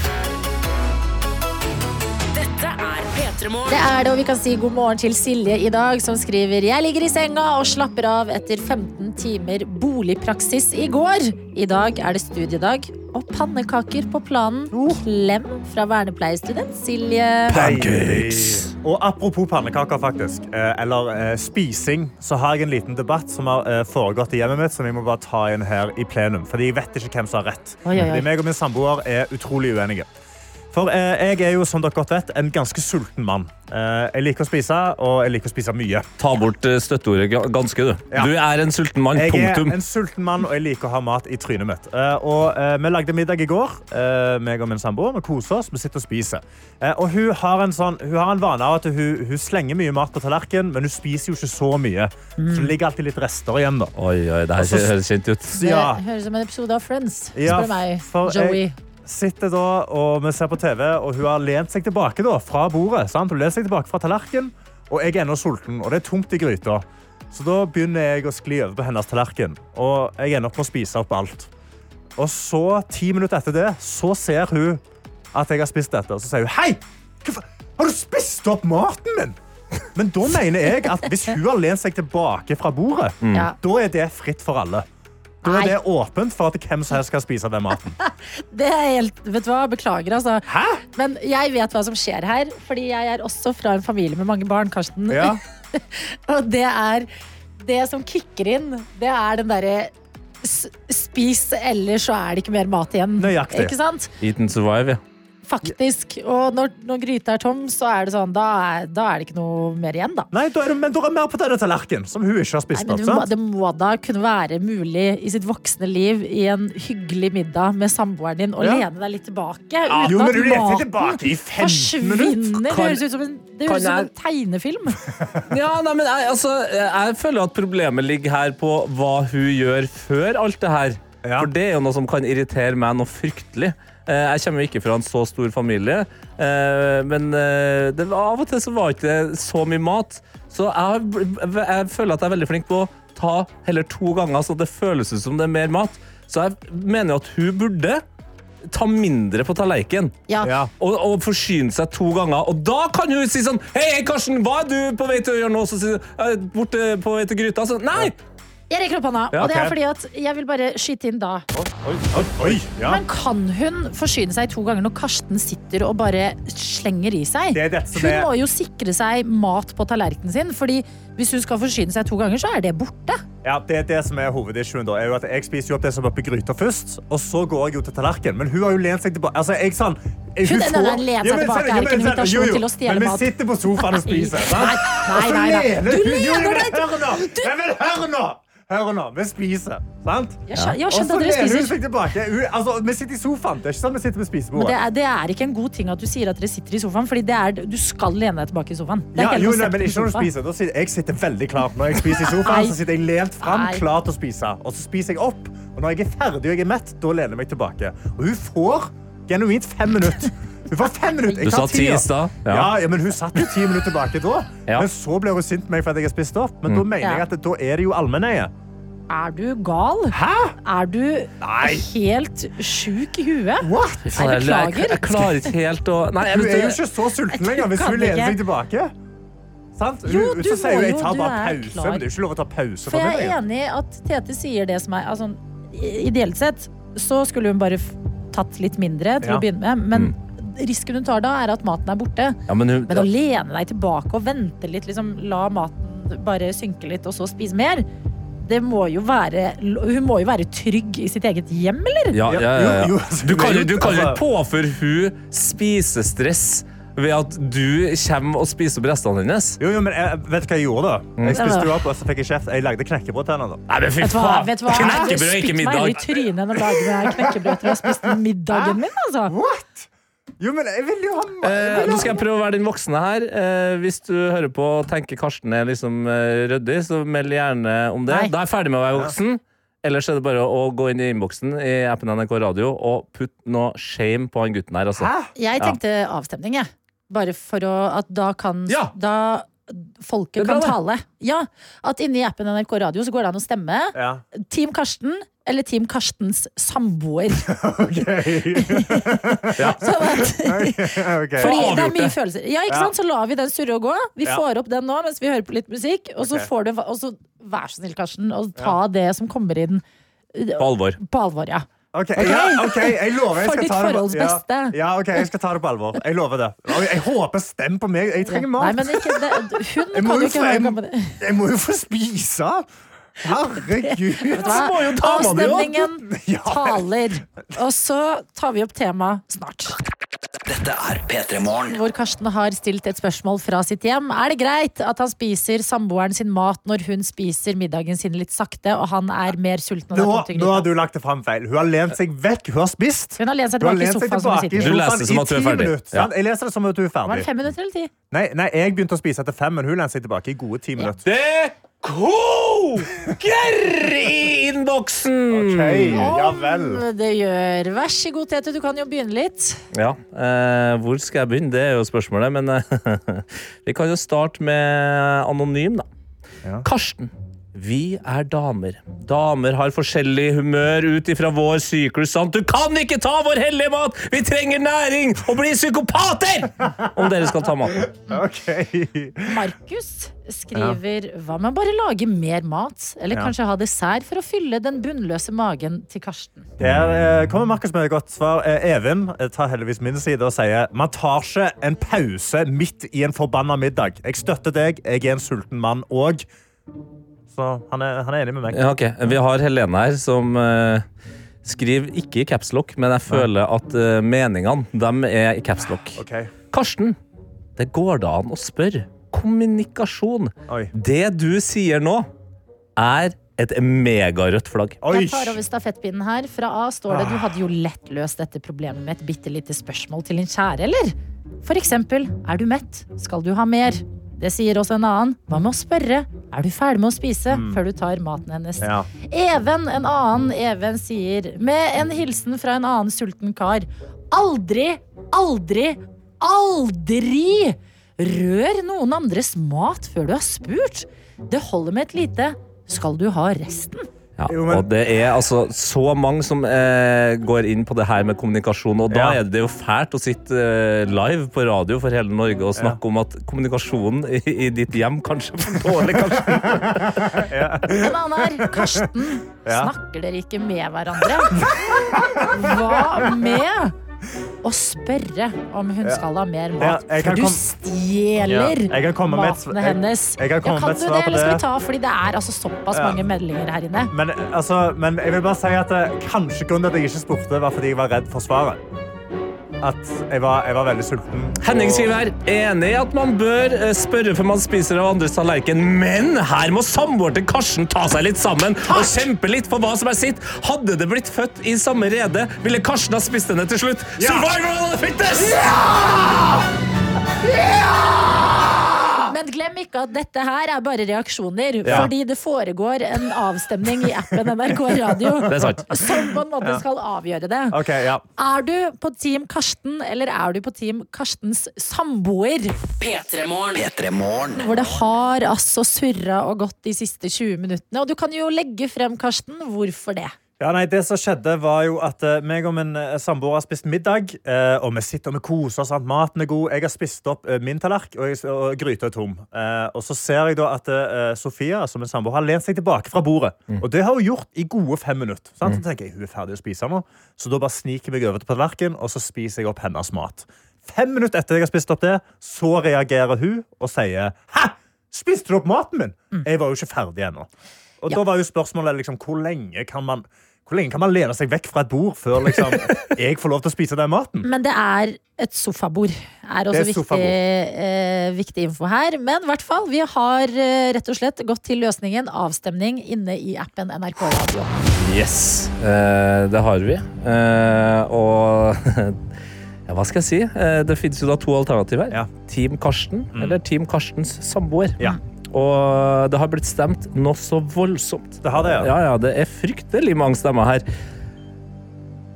Det er det, og vi kan si god morgen til Silje i dag, som skriver Jeg ligger i senga og slapper av etter 15 timer boligpraksis i går. I dag er det studiedag og pannekaker på planen. Klem fra vernepleierstudent Silje. Pancakes. Og apropos pannekaker, faktisk, eh, eller eh, spising, så har jeg en liten debatt som har eh, foregått i hjemmet mitt, som jeg må bare ta inn her i plenum. Fordi jeg vet ikke hvem som har rett. Oi, oi, oi. Fordi meg og min samboer er utrolig uenige. For eh, jeg er jo, som dere godt vet, en ganske sulten mann. Eh, jeg liker å spise, og jeg liker å spise mye. Ta bort eh, støtteordet ga- ganske, du. Ja. Du er en sulten mann. Jeg er en sulten mann, og jeg liker å ha mat i trynet mitt. Eh, og eh, Vi lagde middag i går, eh, meg og min samboer. Vi koser oss, vi sitter og spiser. Eh, og hun har, en sånn, hun har en vane av at hun, hun slenger mye mat på tallerkenen, men hun spiser jo ikke så mye. Så det ligger alltid litt rester igjen. da. Oi, oi, det her høres kjent ut. Det Ja. høres ut som en episode av Friends, Ja, meg. for Joey. Sitter da og vi ser på TV, og hun har lent seg tilbake da, fra bordet. Sant? Hun lener seg tilbake fra tallerkenen, og jeg er ennå sulten, og det er tomt i gryta. Så da begynner jeg å skli over på hennes tallerken, og jeg ender opp med å spise opp alt. Og så, ti minutter etter det, så ser hun at jeg har spist dette, og så sier hun Hei! Hvorfor har du spist opp maten min? Men da mener jeg at hvis hun har lent seg tilbake fra bordet, mm. da er det fritt for alle. Da er det åpent for at hvem som helst skal spise den maten. Det er helt, vet du hva, Beklager, altså. Hæ? Men jeg vet hva som skjer her, fordi jeg er også fra en familie med mange barn. Karsten. Ja. Og det er Det som kicker inn, det er den derre Spis, ellers så er det ikke mer mat igjen. Nøyaktig. Ikke sant? Eat and survive, ja. Faktisk. Og når, når gryta er tom, så er det sånn Da er, da er det ikke noe mer igjen, da. Nei, da er det, men da er det mer på denne tallerkenen, som hun ikke har spist men opp. det, må, det må da kunne være mulig i sitt voksne liv i en hyggelig middag med samboeren din å Ja. lene deg litt tilbake. Ja, uten jo, men at du maten tilbake i 15 forsvinner. minutter. Det høres ut som en, det høres ut som en tegnefilm. Ja, nei, men jeg, altså, jeg føler at problemet ligger her på hva hun gjør før alt det her. Ja. For det er jo noe som kan irritere meg noe fryktelig. Eh, Jeg kommer jo ikke fra en så stor familie, eh, men eh, det, var- av og til så var ikke det så mye mat. Så jeg, jeg føler at jeg er veldig flink på å ta heller to ganger, så det føles ut som det er mer mat. Så jeg mener jo at hun burde ta mindre på tallerkenen. Ja. Ja. Og, og forsyne seg to ganger. Og da kan hun si sånn Hei, Karsten, hva er du på vei til å gjøre nå? Så sier hun, «Jeg er borte på vei til gryta. Så, nei! Jeg rekker opp hånda, Ja, og det er ok. fordi at jeg vil bare skyte inn da. Oi, oi, oi. Ja. Men kan hun forsyne seg to ganger når Karsten sitter og bare slenger i seg? Det er dette som Hun er- må jo sikre seg mat på tallerkenen sin, fordi hvis hun skal forsyne seg to ganger, så er det borte. Ja, det er det som er hovedissuen. da, er jo at Jeg spiser jo opp det som er oppi gryta først, og så går jeg jo til tallerkenen. Men hun har jo lent seg tilbake. Altså, jeg sånn, Hun- nei, nei, lene seg men tilbake er ikke en men invitasjon jo, jo, til å stjele Men mat. vi sitter på sofaen og spiser. sant? Nei, nei, så nei, nei. lener Du jo, jo, lener men deg til- Hør nå! Nei, men hør nå! Hør nå, Vi spiser, sant? Jeg skjønner, jeg Og skjønte så lener hun seg tilbake. Hun, altså, vi sitter i sofaen. Det er ikke sånn vi sitter ved Men det spisebordet. er, det er ikke en god ting at du sier at dere sitter i sofaen, Fordi er, du skal lene deg tilbake i sofaen. Det er Ja, jo, nei, men ikke når du spiser. Da sitter, jeg sitter veldig klart. Når jeg spiser i sofaen, så sitter jeg lent fram, klar til å spise. Og så spiser jeg opp. Og når jeg er ferdig og jeg er mett, da lener jeg meg tilbake. Og hun får genuint fem minutter. Hun får fem minutter. Jeg Du sa ti i stad. Ja. Ja. Ja, men hun satt jo ti minutter tilbake da. Ja. Men så blir hun sint på meg for at jeg har spist opp. Men da mener Ja. jeg at da er det jo allmenneie. Er du gal? Hæ? Er du Nei. helt sjuk i huet? What? Nei, jeg, beklager. jeg klarer ikke helt å Nei, jeg, Du er jo ikke så sulten lenger hvis hun lener seg tilbake. Sant? Jo, du, du så sier jo, jeg tar bare pause. klar. Men det er jo ikke lov å ta pause. For for jeg er enig i at Tete sier det som er altså, Ideelt sett så skulle hun bare tatt litt mindre til Ja. å begynne med. Men risken hun tar da, er at maten er borte. ja, men hun, Men å lene deg tilbake og vente litt, liksom, la maten bare synke litt, og så spise mer, det må jo være Hun må jo være trygg i sitt eget hjem, eller? Ja, ja, ja, Du kan jo jo, du kan jo altså- ikke påføre hun spisestress ved at du kommer og spiser opp restene hennes. Jo, jo, men jeg, vet du hva jeg gjorde da? Mm. Jeg spiste jo opp, og så fikk jeg kjeft. Jeg lagde knekkebrød til henne da. Nei, men fy Vet hva? faen! Vet du hva? Knekkebrød ikke middag. meg heller meg i trynet når å lager knekkebrød etter å ha spist middagen min, altså. What? Jo, men jeg vil jo ha Eh, nå skal jeg prøve å være den voksne her. Eh, hvis du hører på og tenker Karsten er liksom eh, ryddig, så meld gjerne om det. Nei. Da er jeg ferdig med å være voksen. Ellers er det bare å gå inn i innboksen i appen NRK Radio og putt noe shame på han gutten her. Altså. Jeg tenkte avstemning, jeg. Bare for å At da kan Ja. Da folket kan tale. Ja, At inni appen NRK Radio så går det an å stemme. Ja. Team Karsten eller Team Karstens samboer. Sånn at, Ok. fordi det er mye følelser. Ja, ikke Ja. sant? Så lar vi den surre og gå. Vi Ja. får opp den nå mens vi hører på litt musikk. Og så okay. får du Og så vær så snill, Karsten, og ta det som kommer inn På alvor. på alvor. Ja. Ok, ja, ok, jeg lover jeg For ditt ta det på- forholds ja. beste. Ja, ok, jeg skal ta det på alvor. Jeg lover det. Jeg håper stem på meg. Jeg trenger Nei, mat. men ikke det. Hun Jeg kan jo ikke høre på det. Jeg må jo få spise. Herregud. Hva? må jo. Avstemningen taler. Og så tar vi opp temaet snart. Dette er P3 Morgen. Hvor Karsten har stilt et spørsmål fra sitt hjem. Er det greit at han spiser samboeren sin mat når hun spiser middagen sin litt sakte, og han er mer sulten? Nå, nå har du lagt det fram feil. Hun har lent seg vekk. Hun har spist. Hun har lent seg tilbake i lent seg sofaen som hun tilbake i sitter i. Du leser sofaen som i at du er ti ferdig. minutter, Ja. Jeg leser det som at du er ferdig. Var det fem minutter eller ti? Nei, nei, jeg begynte å spise etter fem, men hun lente seg tilbake i gode ti minutter. Det koker i innboksen! Okay, ja vel. Om det gjør. Vær så god, Tete, du kan jo begynne litt. Ja, eh, hvor skal jeg begynne? Det er jo spørsmålet. Men eh, vi kan jo starte med anonym, da. Ja. Karsten. Vi er damer. Damer har forskjellig humør ut ifra vår syklus. Sant? Du kan ikke ta vår hellige mat! Vi trenger næring og bli psykopater! Om dere skal ta maten. Okay. Markus skriver hva med å bare lage mer mat? Eller Ja. kanskje ha dessert for å fylle den bunnløse magen til Karsten. Der eh, kommer Markus med et godt svar. Eh, Even eh, tar heldigvis min side og sier man tar ikke en pause midt i en forbanna middag. Jeg støtter deg, jeg er en sulten mann òg. Så han er, han er enig med meg. Ja, ok. Vi har Helene her som uh, skriver ikke i capslock, men jeg føler at uh, meningene dem er i capslock. Okay. Karsten, det går da an å spørre. Kommunikasjon. Oi. Det du sier nå, er et megarødt flagg. Oi. Jeg tar over stafettpinnen her. Fra A står det du hadde jo lett løst dette problemet med et bitte lite spørsmål til din kjære, eller? For eksempel, er du mett? Skal du ha mer? Det sier også en annen. Hva med å spørre? Er du ferdig med å spise før du tar maten hennes? Ja. Even, en annen Even sier, med en hilsen fra en annen sulten kar. Aldri, aldri, aldri rør noen andres mat før du har spurt. Det holder med et lite 'skal du ha resten'? Ja, Jo, men- og det er altså så mange som eh, går inn på det her med kommunikasjon, og da Ja. er det jo fælt å sitte eh, live på radio for hele Norge og snakke om at kommunikasjonen i, i ditt hjem kanskje er for dårlig. Kanskje. En annen her, Karsten. Ja. Snakker dere ikke med hverandre? Hva med å spørre om hun skal ha mer mat? Ja, For du kom- stjeler Ja, kan sv- matene jeg- hennes. jeg kan et du det, eller skal vi ta? Fordi det er altså såpass mange meldinger her inne. Men, altså, men jeg vil bare si at eh, kanskje grunnen til at jeg ikke spurte, var fordi jeg var redd for svaret. At jeg var, jeg var veldig sulten. Henning skriver her enig i at man bør eh, spørre før man spiser av andres tallerken, men her må samboeren til Karsten ta seg litt sammen og kjempe litt for hva som er sitt. Hadde det blitt født i samme rede, ville Karsten ha spist henne til slutt. Survival of the fittest! Men glem ikke at dette her er bare reaksjoner. Ja. Fordi det foregår en avstemning i appen NRK Radio Det er sant. som på en måte skal avgjøre det. Okay, ja. Er du på Team Karsten, eller er du på Team Karstens samboer? P3morgen. P3 Morgen. Hvor det har altså surra og gått de siste 20 minuttene. Og du kan jo legge frem, Karsten, hvorfor det? Ja, nei, det som skjedde var jo at uh, meg og min eh, samboer har spist middag, eh, og vi sitter og vi koser oss, maten er god. Jeg har spist opp eh, min tallerken, og, jeg- og gryta er tom. Eh, og så ser jeg da at eh, Sofia, som min samboer, har lent seg tilbake fra bordet. Og det har hun gjort i gode fem minutter. Sant? Så tenker jeg, hun er ferdig å spise nå. Så da bare sniker jeg meg over til tallerkenen, og så spiser jeg opp hennes mat. Fem minutter etter jeg har spist opp det, så reagerer hun og sier Hæ! Spiste du opp maten min? Jeg var jo ikke ferdig ennå. Og da var jo spørsmålet liksom, hvor lenge kan man hvor lenge kan man lene seg vekk fra et bord før liksom, jeg får lov til å spise den maten? Men det er et sofabord. Er også Det er viktig, eh, viktig info her. Men i hvert fall, vi har eh, rett og slett gått til løsningen avstemning inne i appen NRK Radio. Yes, eh, det har vi. Eh, og ja, hva skal jeg si? Eh, det finnes jo da to alternativer. Team Karsten eller Team Karstens samboer. Og det har blitt stemt noe så voldsomt. Det har det, ja. ja, ja det er fryktelig mange stemmer her.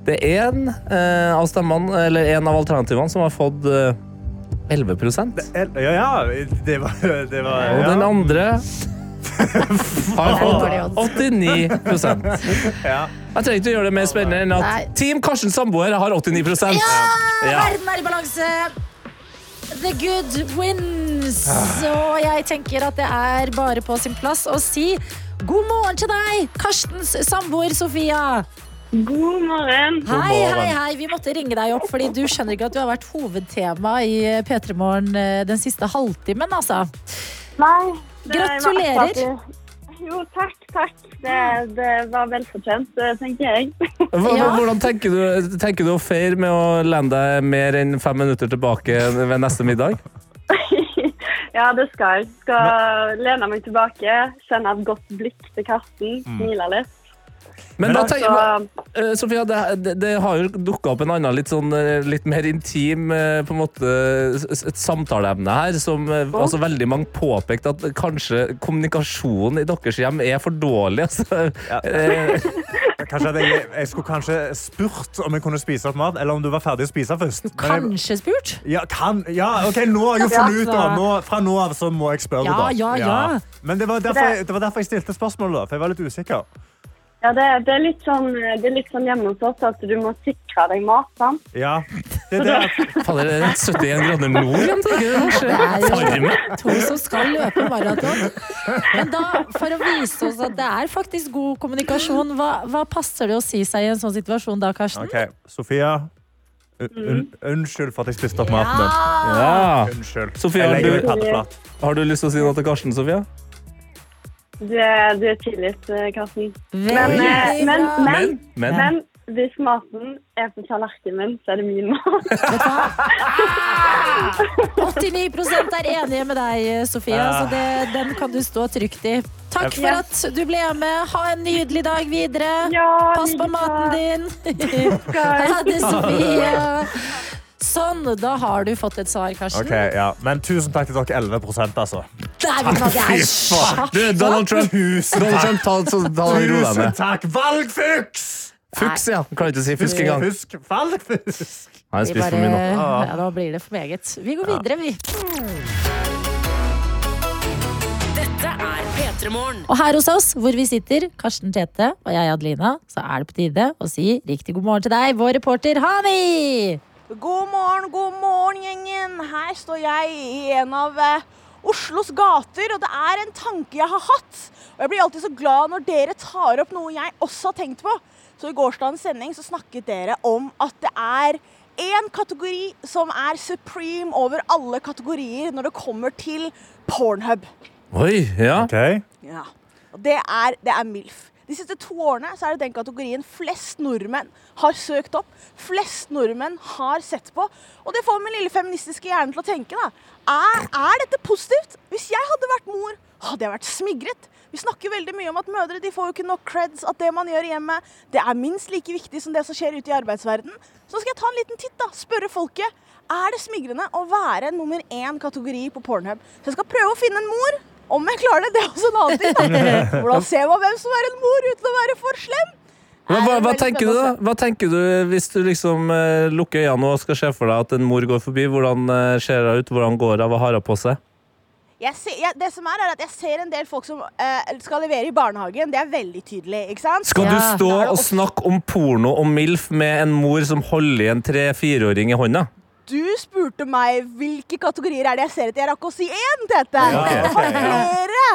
Det er en eh, av stemmene, eller en av alternativene som har fått eh, 11% Ja, ja, det var, det var Og den andre har fått 89 Ja. Jeg trenger ikke å gjøre det mer spennende enn Nei. at Team Karsten Samboer har 89 Ja! Ja. Verden er i balanse! The good wins! Og jeg tenker at det er bare på sin plass å si god morgen til deg, Karstens samboer Sofia. God morgen. Hei, hei, hei. Vi måtte ringe deg opp, fordi du skjønner ikke at du har vært hovedtema i P3 Morgen eh, den siste halvtimen, altså. Nei. Gratulerer. Jo, takk, takk. Det, det var velfortjent, det tenker jeg. Hvordan tenker du, tenker du å feire med å lene deg mer enn fem minutter tilbake ved neste middag? Ja, det skal jeg. Skal lene meg tilbake, sende et godt blikk til Karsten, Mm. smile litt. Men da altså- tenker, jeg, Sofia, det, det, det har jo dukka opp en annen litt, sånn, eh, litt mer intim eh, på en måte, et samtaleemne her, som oh. altså, veldig mange påpekte at kanskje kommunikasjonen i deres hjem er for dårlig. Altså. Eh, jeg, jeg skulle kanskje spurt om jeg kunne spise opp mat, eller om du var ferdig å spise først. Jeg- Kanskje spurt? Ja, kan, ja, ok, nå har jeg jo funnet ut av nå, Fra nå av så må jeg spørre, Ja, da. ja, ja. Men det var, derfor, det var derfor jeg stilte spørsmålet, da, for jeg var litt usikker. Ja, det, det, er litt sånn, det er litt sånn hjemme hos oss at du må sikre deg mat, sant? Ja, det er det Faller det er 71 grader nord igjen, tenker jeg. Det er jo to som skal løpe maraton. Men da, for å vise oss at det er faktisk god kommunikasjon, hva, hva passer det å si seg i en sånn situasjon da, Karsten? OK, Sofia. un- un- Unnskyld for at jeg spiste opp maten din. Ja. Unnskyld. Sofia, jeg har legger meg du, paddeflat. har du lyst til å si noe til Karsten, Sofia? Du er, du er tilgitt, eh, Karsten. Men, eh, men, men, Men? men hvis maten er på tallerkenen min, så er det min mat. 89 er enige med deg, Sofia, så det, den kan du stå trygt i. Takk for at du ble med. Ha en nydelig dag videre. Pass på maten din. Ha det, Sofia. Sånn, da har du fått et svar, Karsten. Ok, ja. Men tusen takk til dere 11 altså. Dæven, det er sjakk! Donald Trump, Donald. Trump ta, ta, Tusen takk! Valgfuks! Fuks, ja. Kan ikke si fusk engang. Fusk. Valgfusk. Nei, spis for mye nå. ja, da blir det for meget. Vi går videre, vi. Dette er P3 Morgen. Og her hos oss, hvor vi sitter, Karsten Tete og jeg, Adelina, så er det på tide å si riktig god morgen til deg, vår reporter Hani! God morgen, god morgen, gjengen. Her står jeg i en av eh, Oslos gater, og det er en tanke jeg har hatt. Og jeg blir alltid så glad når dere tar opp noe jeg også har tenkt på. Så i gårsdagens sending så snakket dere om at det er én kategori som er supreme over alle kategorier når det kommer til Pornhub. Oi, ja. Ja. Og det er, det er MILF. De siste to årene så er det den kategorien flest nordmenn har søkt opp. Flest nordmenn har sett på. Og det får min lille feministiske hjerne til å tenke, da. Er, er dette positivt? Hvis jeg hadde vært mor, hadde jeg vært smigret. Vi snakker veldig mye om at mødre de får jo ikke nok creds, at det man gjør hjemme, det er minst like viktig som det som skjer ute i arbeidsverdenen. Så nå skal jeg ta en liten titt, da. Spørre folket. Er det smigrende å være nummer én kategori på Pornhub? Så jeg skal prøve å finne en mor. Om jeg klarer det, det er også en annen ting. da. Hvordan ser man hvem som er en mor uten å være for slem? Hva, hva, hva tenker du da? Hva tenker du hvis du liksom uh, lukker øynene og skal se for deg at en mor går forbi? Hvordan uh, ser hun ut? Hvordan går hun? Hva har hun på seg? Jeg ser, jeg, det som er, er at jeg ser en del folk som uh, skal levere i barnehagen. Det er veldig tydelig. ikke sant? Skal du stå og snakke om porno og MILF med en mor som holder i en tre-fireåring i hånda? Du spurte meg hvilke kategorier er det jeg ser etter. Jeg rakk å si én, Tete. Ja, okay, flere.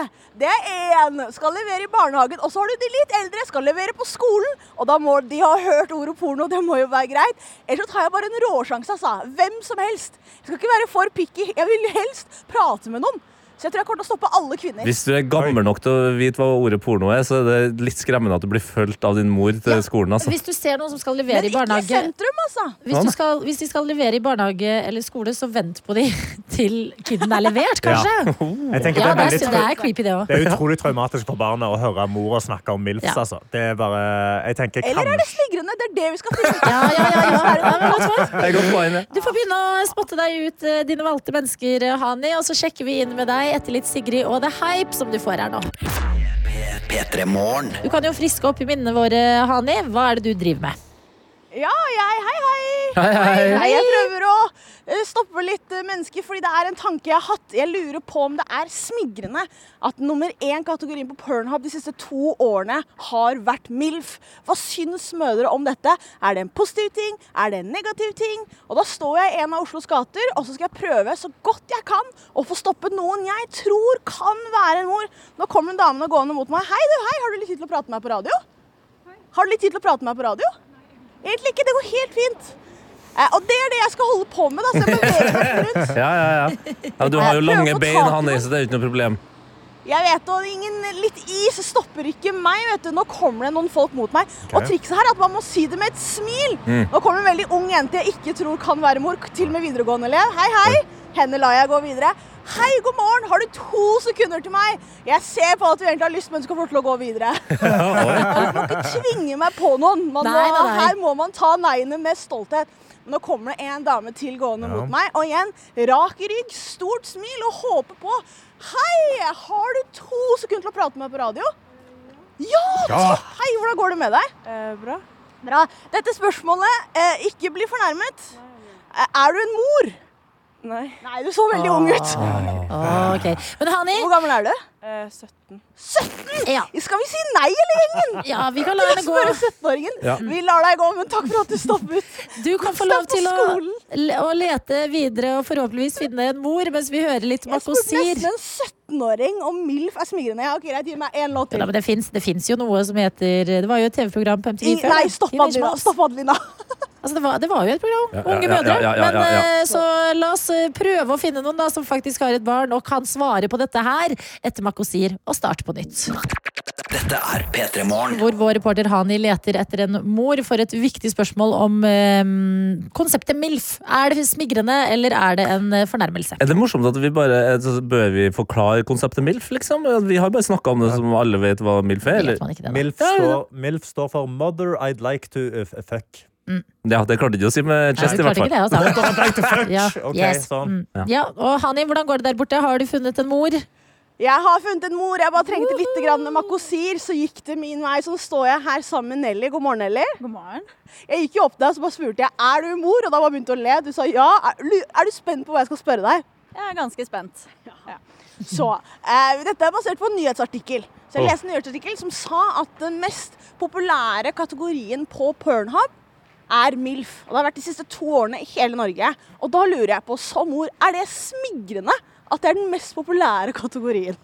Det er én. Skal levere i barnehagen. Og så har du de litt eldre. Skal levere på skolen. Og da må de ha hørt ordet porno. Det må jo være greit. Ellers så tar jeg bare en råsjanse, altså. Hvem som helst. Jeg skal ikke være for picky. Jeg vil helst prate med noen. Så jeg tror jeg kommer til å stoppe alle kvinner. Hvis du er gammel nok til å vite hva ordet porno er, så er det litt skremmende at du blir fulgt av din mor til skolen. Altså. Hvis du ser noen som skal levere Men i ikke i sentrum, altså. hvis, du skal, hvis de skal levere i barnehage eller skole, så vent på de til kiden er levert, kanskje. Jeg tenker Ja, det, er det veldig, er, det er creepy, det òg. det er utrolig traumatisk for barna å høre mora snakke om MILFs. Ja. Altså. Det er bare Jeg tenker Eller er det sligrende? Det er det vi skal finne ut. Ja, ja, ja, ja. ja men. Du får begynne å spotte deg ut eh, dine valgte mennesker, eh, Hani, og så sjekker vi inn med deg etter litt Sigrid og det er Hype som du får her nå. P3 Du kan jo friske opp i minnene våre, Hani. Hva er det du driver med? Ja, jeg, hei, hei. Hei, hei. hei jeg prøver å eh, stoppe litt eh, mennesker, fordi det er en tanke jeg har hatt. Jeg lurer på om det er smigrende at nummer én kategorien på Pornhub de siste to årene har vært MILF. Hva syns mødre om dette? Er det en positiv ting? Er det en negativ ting? Og da står jeg i en av Oslos gater, og så skal jeg prøve så godt jeg kan å få stoppet noen jeg tror kan være en mor. Nå kommer en dame gående mot meg. Hei, du, hei, har du litt tid til å prate med meg på radio? Hei. Har du litt tid til å prate med meg på radio? Egentlig ikke. Det går helt fint. Eh, og det er det jeg skal holde på med. da, så jeg beveger meg rundt. Ja, ja, ja. ja du har jo lange bein, Hanni, så det er ikke noe problem. Jeg vet, og ingen Litt is stopper ikke meg. vet du. Nå kommer det noen folk mot meg. Og trikset her er at man må si det med et smil. Mm. Nå kommer en veldig ung jente jeg ikke tror kan være mor, til og med videregående elev. Hei, hei. Henne lar jeg gå videre. Hei, god morgen. Har du to sekunder til meg? Jeg ser på at du egentlig har lyst, men du skal få lov til å gå videre. Du må ikke tvinge meg på noen. Man må, Nei, nei, nei. Her må man ta nei-ene med stolthet. Nå kommer det en dame til gående Ja. mot meg, og igjen rak rygg, stort smil og håper på Hei, har du to sekunder til å prate med meg på radio? Ja! Ja. Hei, hvordan går det med deg? Eh, bra. Bra. Dette spørsmålet, eh, ikke bli fornærmet. Eh, er du en mor? Nei. Nei, du så veldig ung ut. Ok, Men Hani, Hvor gammel er du? Eh, 17. 17? Ja. Skal vi si nei, eller, gjengen? ja, vi kan la henne gå. spør 17-åringen. Ja. Vi lar deg gå, men takk for at du stoppet. Du kan få lov til å, å lete videre og forhåpentligvis finne en mor mens vi hører litt Jeg spurte nesten en 17-åring om MILF er smigrende. Ja, ok, greit, gi meg én låt Ja, til. men det fins jo noe som heter Det var jo et TV-program på MTV før. Nei, stopp Adelina. Stopp Adelina. Altså, det, var, det var jo et program. Ja, Unge mødre. ja, ja, ja, Men ja. eh, så la oss eh, prøve å finne noen da som faktisk har et barn og kan svare på dette her etter Makosir og Start på nytt. Dette er P3 Morgen. Hvor vår reporter Hani leter etter en mor for et viktig spørsmål om eh, konseptet MILF. Er det smigrende, eller er det en eh, fornærmelse? Er det morsomt at vi bare eh, Bør vi forklare konseptet MILF, liksom? Vi har bare snakka om det som alle vet hva MILF er. Vet man ikke det, da? MILF står, MILF står for Mother I'd like to uh, fuck. Ja, det klarte du ikke å si med chest, i hvert fall. det, altså. Ja, Okay, yes. sånn. Mm. Ja, og Hani, hvordan går det der borte? Har du funnet en mor? Jeg har funnet en mor. Jeg bare trengte litt grann makosir, så gikk det min vei. Så står jeg her sammen med Nelly. God morgen, Nelly. God morgen. Jeg gikk jo opp til deg så bare spurte jeg, er du mor, og da bare begynte å le. Du sa ja. Er, du spent på hva jeg skal spørre deg? Jeg er ganske spent. Så, eh, Dette er basert på en nyhetsartikkel. Så jeg leste en nyhetsartikkel som sa at den mest populære kategorien på Pornhub er MILF. Og det har vært de siste to årene i hele Norge. Og da lurer jeg på, som mor, er det smigrende at det er den mest populære kategorien?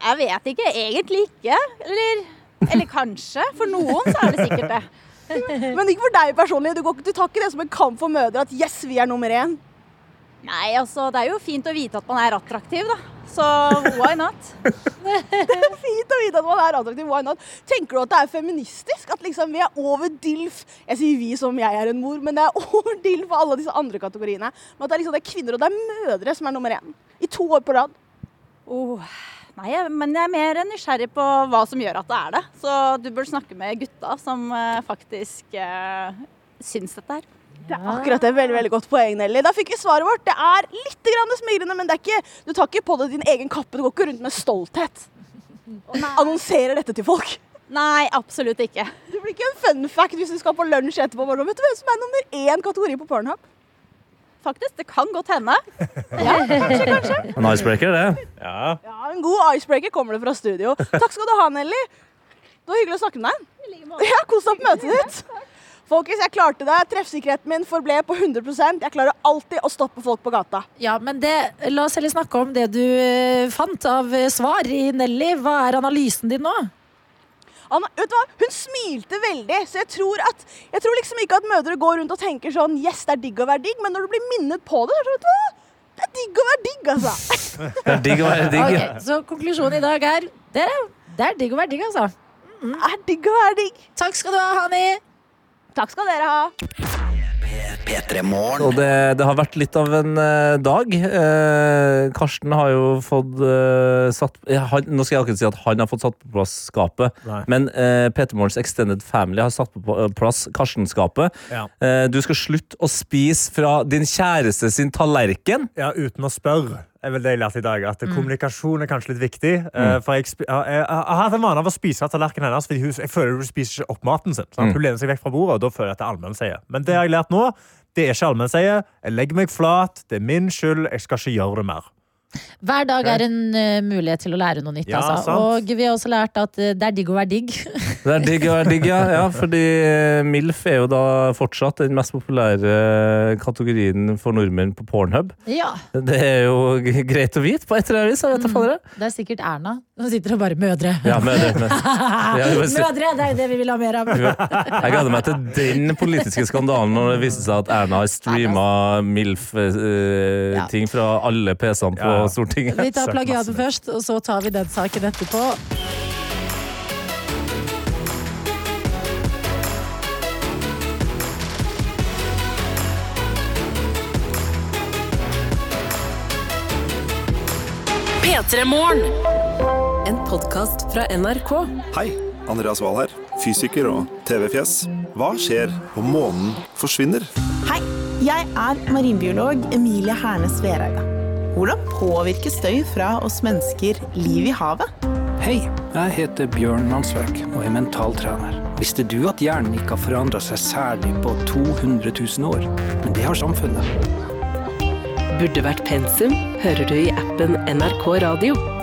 Jeg vet ikke. Egentlig ikke. Eller, eller kanskje. For noen så er det sikkert det. Men ikke for deg personlig. Du, går, du tar ikke det som en kamp for mødre at yes, vi er nummer én. Nei, altså, det er jo fint å vite at man er attraktiv, da. Så why not? Det fint å vite at man er attraktiv. Why not? Tenker du at det er feministisk? At liksom vi er over DILF Jeg sier vi som jeg er en mor, men det er over DILF og alle disse andre kategoriene. Men at det er, liksom, det er kvinner og det er mødre som er nummer én. I to år på rad. Oh, nei, men jeg er mer nysgjerrig på hva som gjør at det er det. Så du bør snakke med gutta som eh, faktisk eh, syns dette her. Det er akkurat et Veldig veldig godt poeng, Nelly. Da fikk vi svaret vårt. Det er litt grann smigrende, men det er ikke, du tar ikke på deg din egen kappe. Du går ikke rundt med stolthet. Annonserer dette til folk. Nei, absolutt ikke. Det blir ikke en fun fact hvis du skal på lunsj etterpå. Bare, vet du hvem som er nummer én kategori på Pornhub? Faktisk, det kan godt hende. En icebreaker, det. Ja. Ja, En god icebreaker kommer det fra studio. Takk skal du ha, Nelly. Det var hyggelig å snakke med deg. Ja, Kos deg på møtet ditt. Folkens, jeg klarte det. Treffsikkerheten min forble på 100% Jeg klarer alltid å stoppe folk på gata. Ja, men det, La oss heller snakke om det du eh, fant av eh, svar i Nelly. Hva er analysen din nå? Anna, vet du hva? Hun smilte veldig, så jeg tror, at, jeg tror liksom ikke at mødre går rundt og tenker sånn Yes, det er digg å være digg, men når du blir minnet på det, så vet du hva? Det er digg å være digg, altså. Det er digg å være digg. ja. Ok, så konklusjonen i dag er dere, det er digg å være digg, altså. Det er digg å være digg. Takk skal du ha, Hani. Takk skal dere ha. Og det, det har vært litt av en eh, dag. Eh, Karsten har jo fått eh, satt han, Nå skal jeg akkurat si at han har fått satt på plass skapet, Nei. men uh, Peter Morgens Extended Family har satt på plass Karsten-skapet. Ja. Eh, du skal slutte å spise fra din kjæreste sin tallerken. Ja, uten å spørre. Er vel det jeg lærte i dag. At kommunikasjon er kanskje litt viktig. Eh, Mm. for jeg, jeg, jeg har hatt en vane av å spise tallerkenen hennes, fordi hun, jeg føler hun spiser ikke opp maten sin. Sånn. Mm. Hun lener seg vekk fra bordet, og da føler jeg at det er allmennseie. Men det har jeg lært nå. Det er ikke allmennseie. Jeg legger meg flat. Det er min skyld. Jeg skal ikke gjøre det mer. Hver dag er en uh, mulighet til å lære noe nytt. Ja, altså. Og vi har også lært at uh, det er digg å være digg. Det er digg å være digg, ja. ja. Fordi eh, MILF er jo da fortsatt den mest populære kategorien for nordmenn på Pornhub. ja. Det er jo greit å vite på et eller annet vis. Jeg vet da. Det er sikkert Erna Hun sitter og bare mødre. Ja, mødre, mødre. Det er jo det vi vil ha mer av. Jeg gleder meg til den politiske skandalen når det viser seg at Erna har streama MILF-ting fra alle PC-ene på Stortinget. Vi tar plagiatet først, og så tar vi den saken etterpå. En podkast fra NRK. Hei, Andreas Wahl her. Fysiker og TV-fjes. Hva skjer om månen forsvinner? Hei, jeg er marinbiolog Emilie Hernes Vereide. Hvordan påvirker støy fra oss mennesker liv i havet? Hei, jeg heter Bjørn Mansverk og er mentaltrener. Visste du at hjernen ikke har forandra seg særlig på 200 000 år? Men det har samfunnet. Burde vært pensum hører du i appen NRK Radio.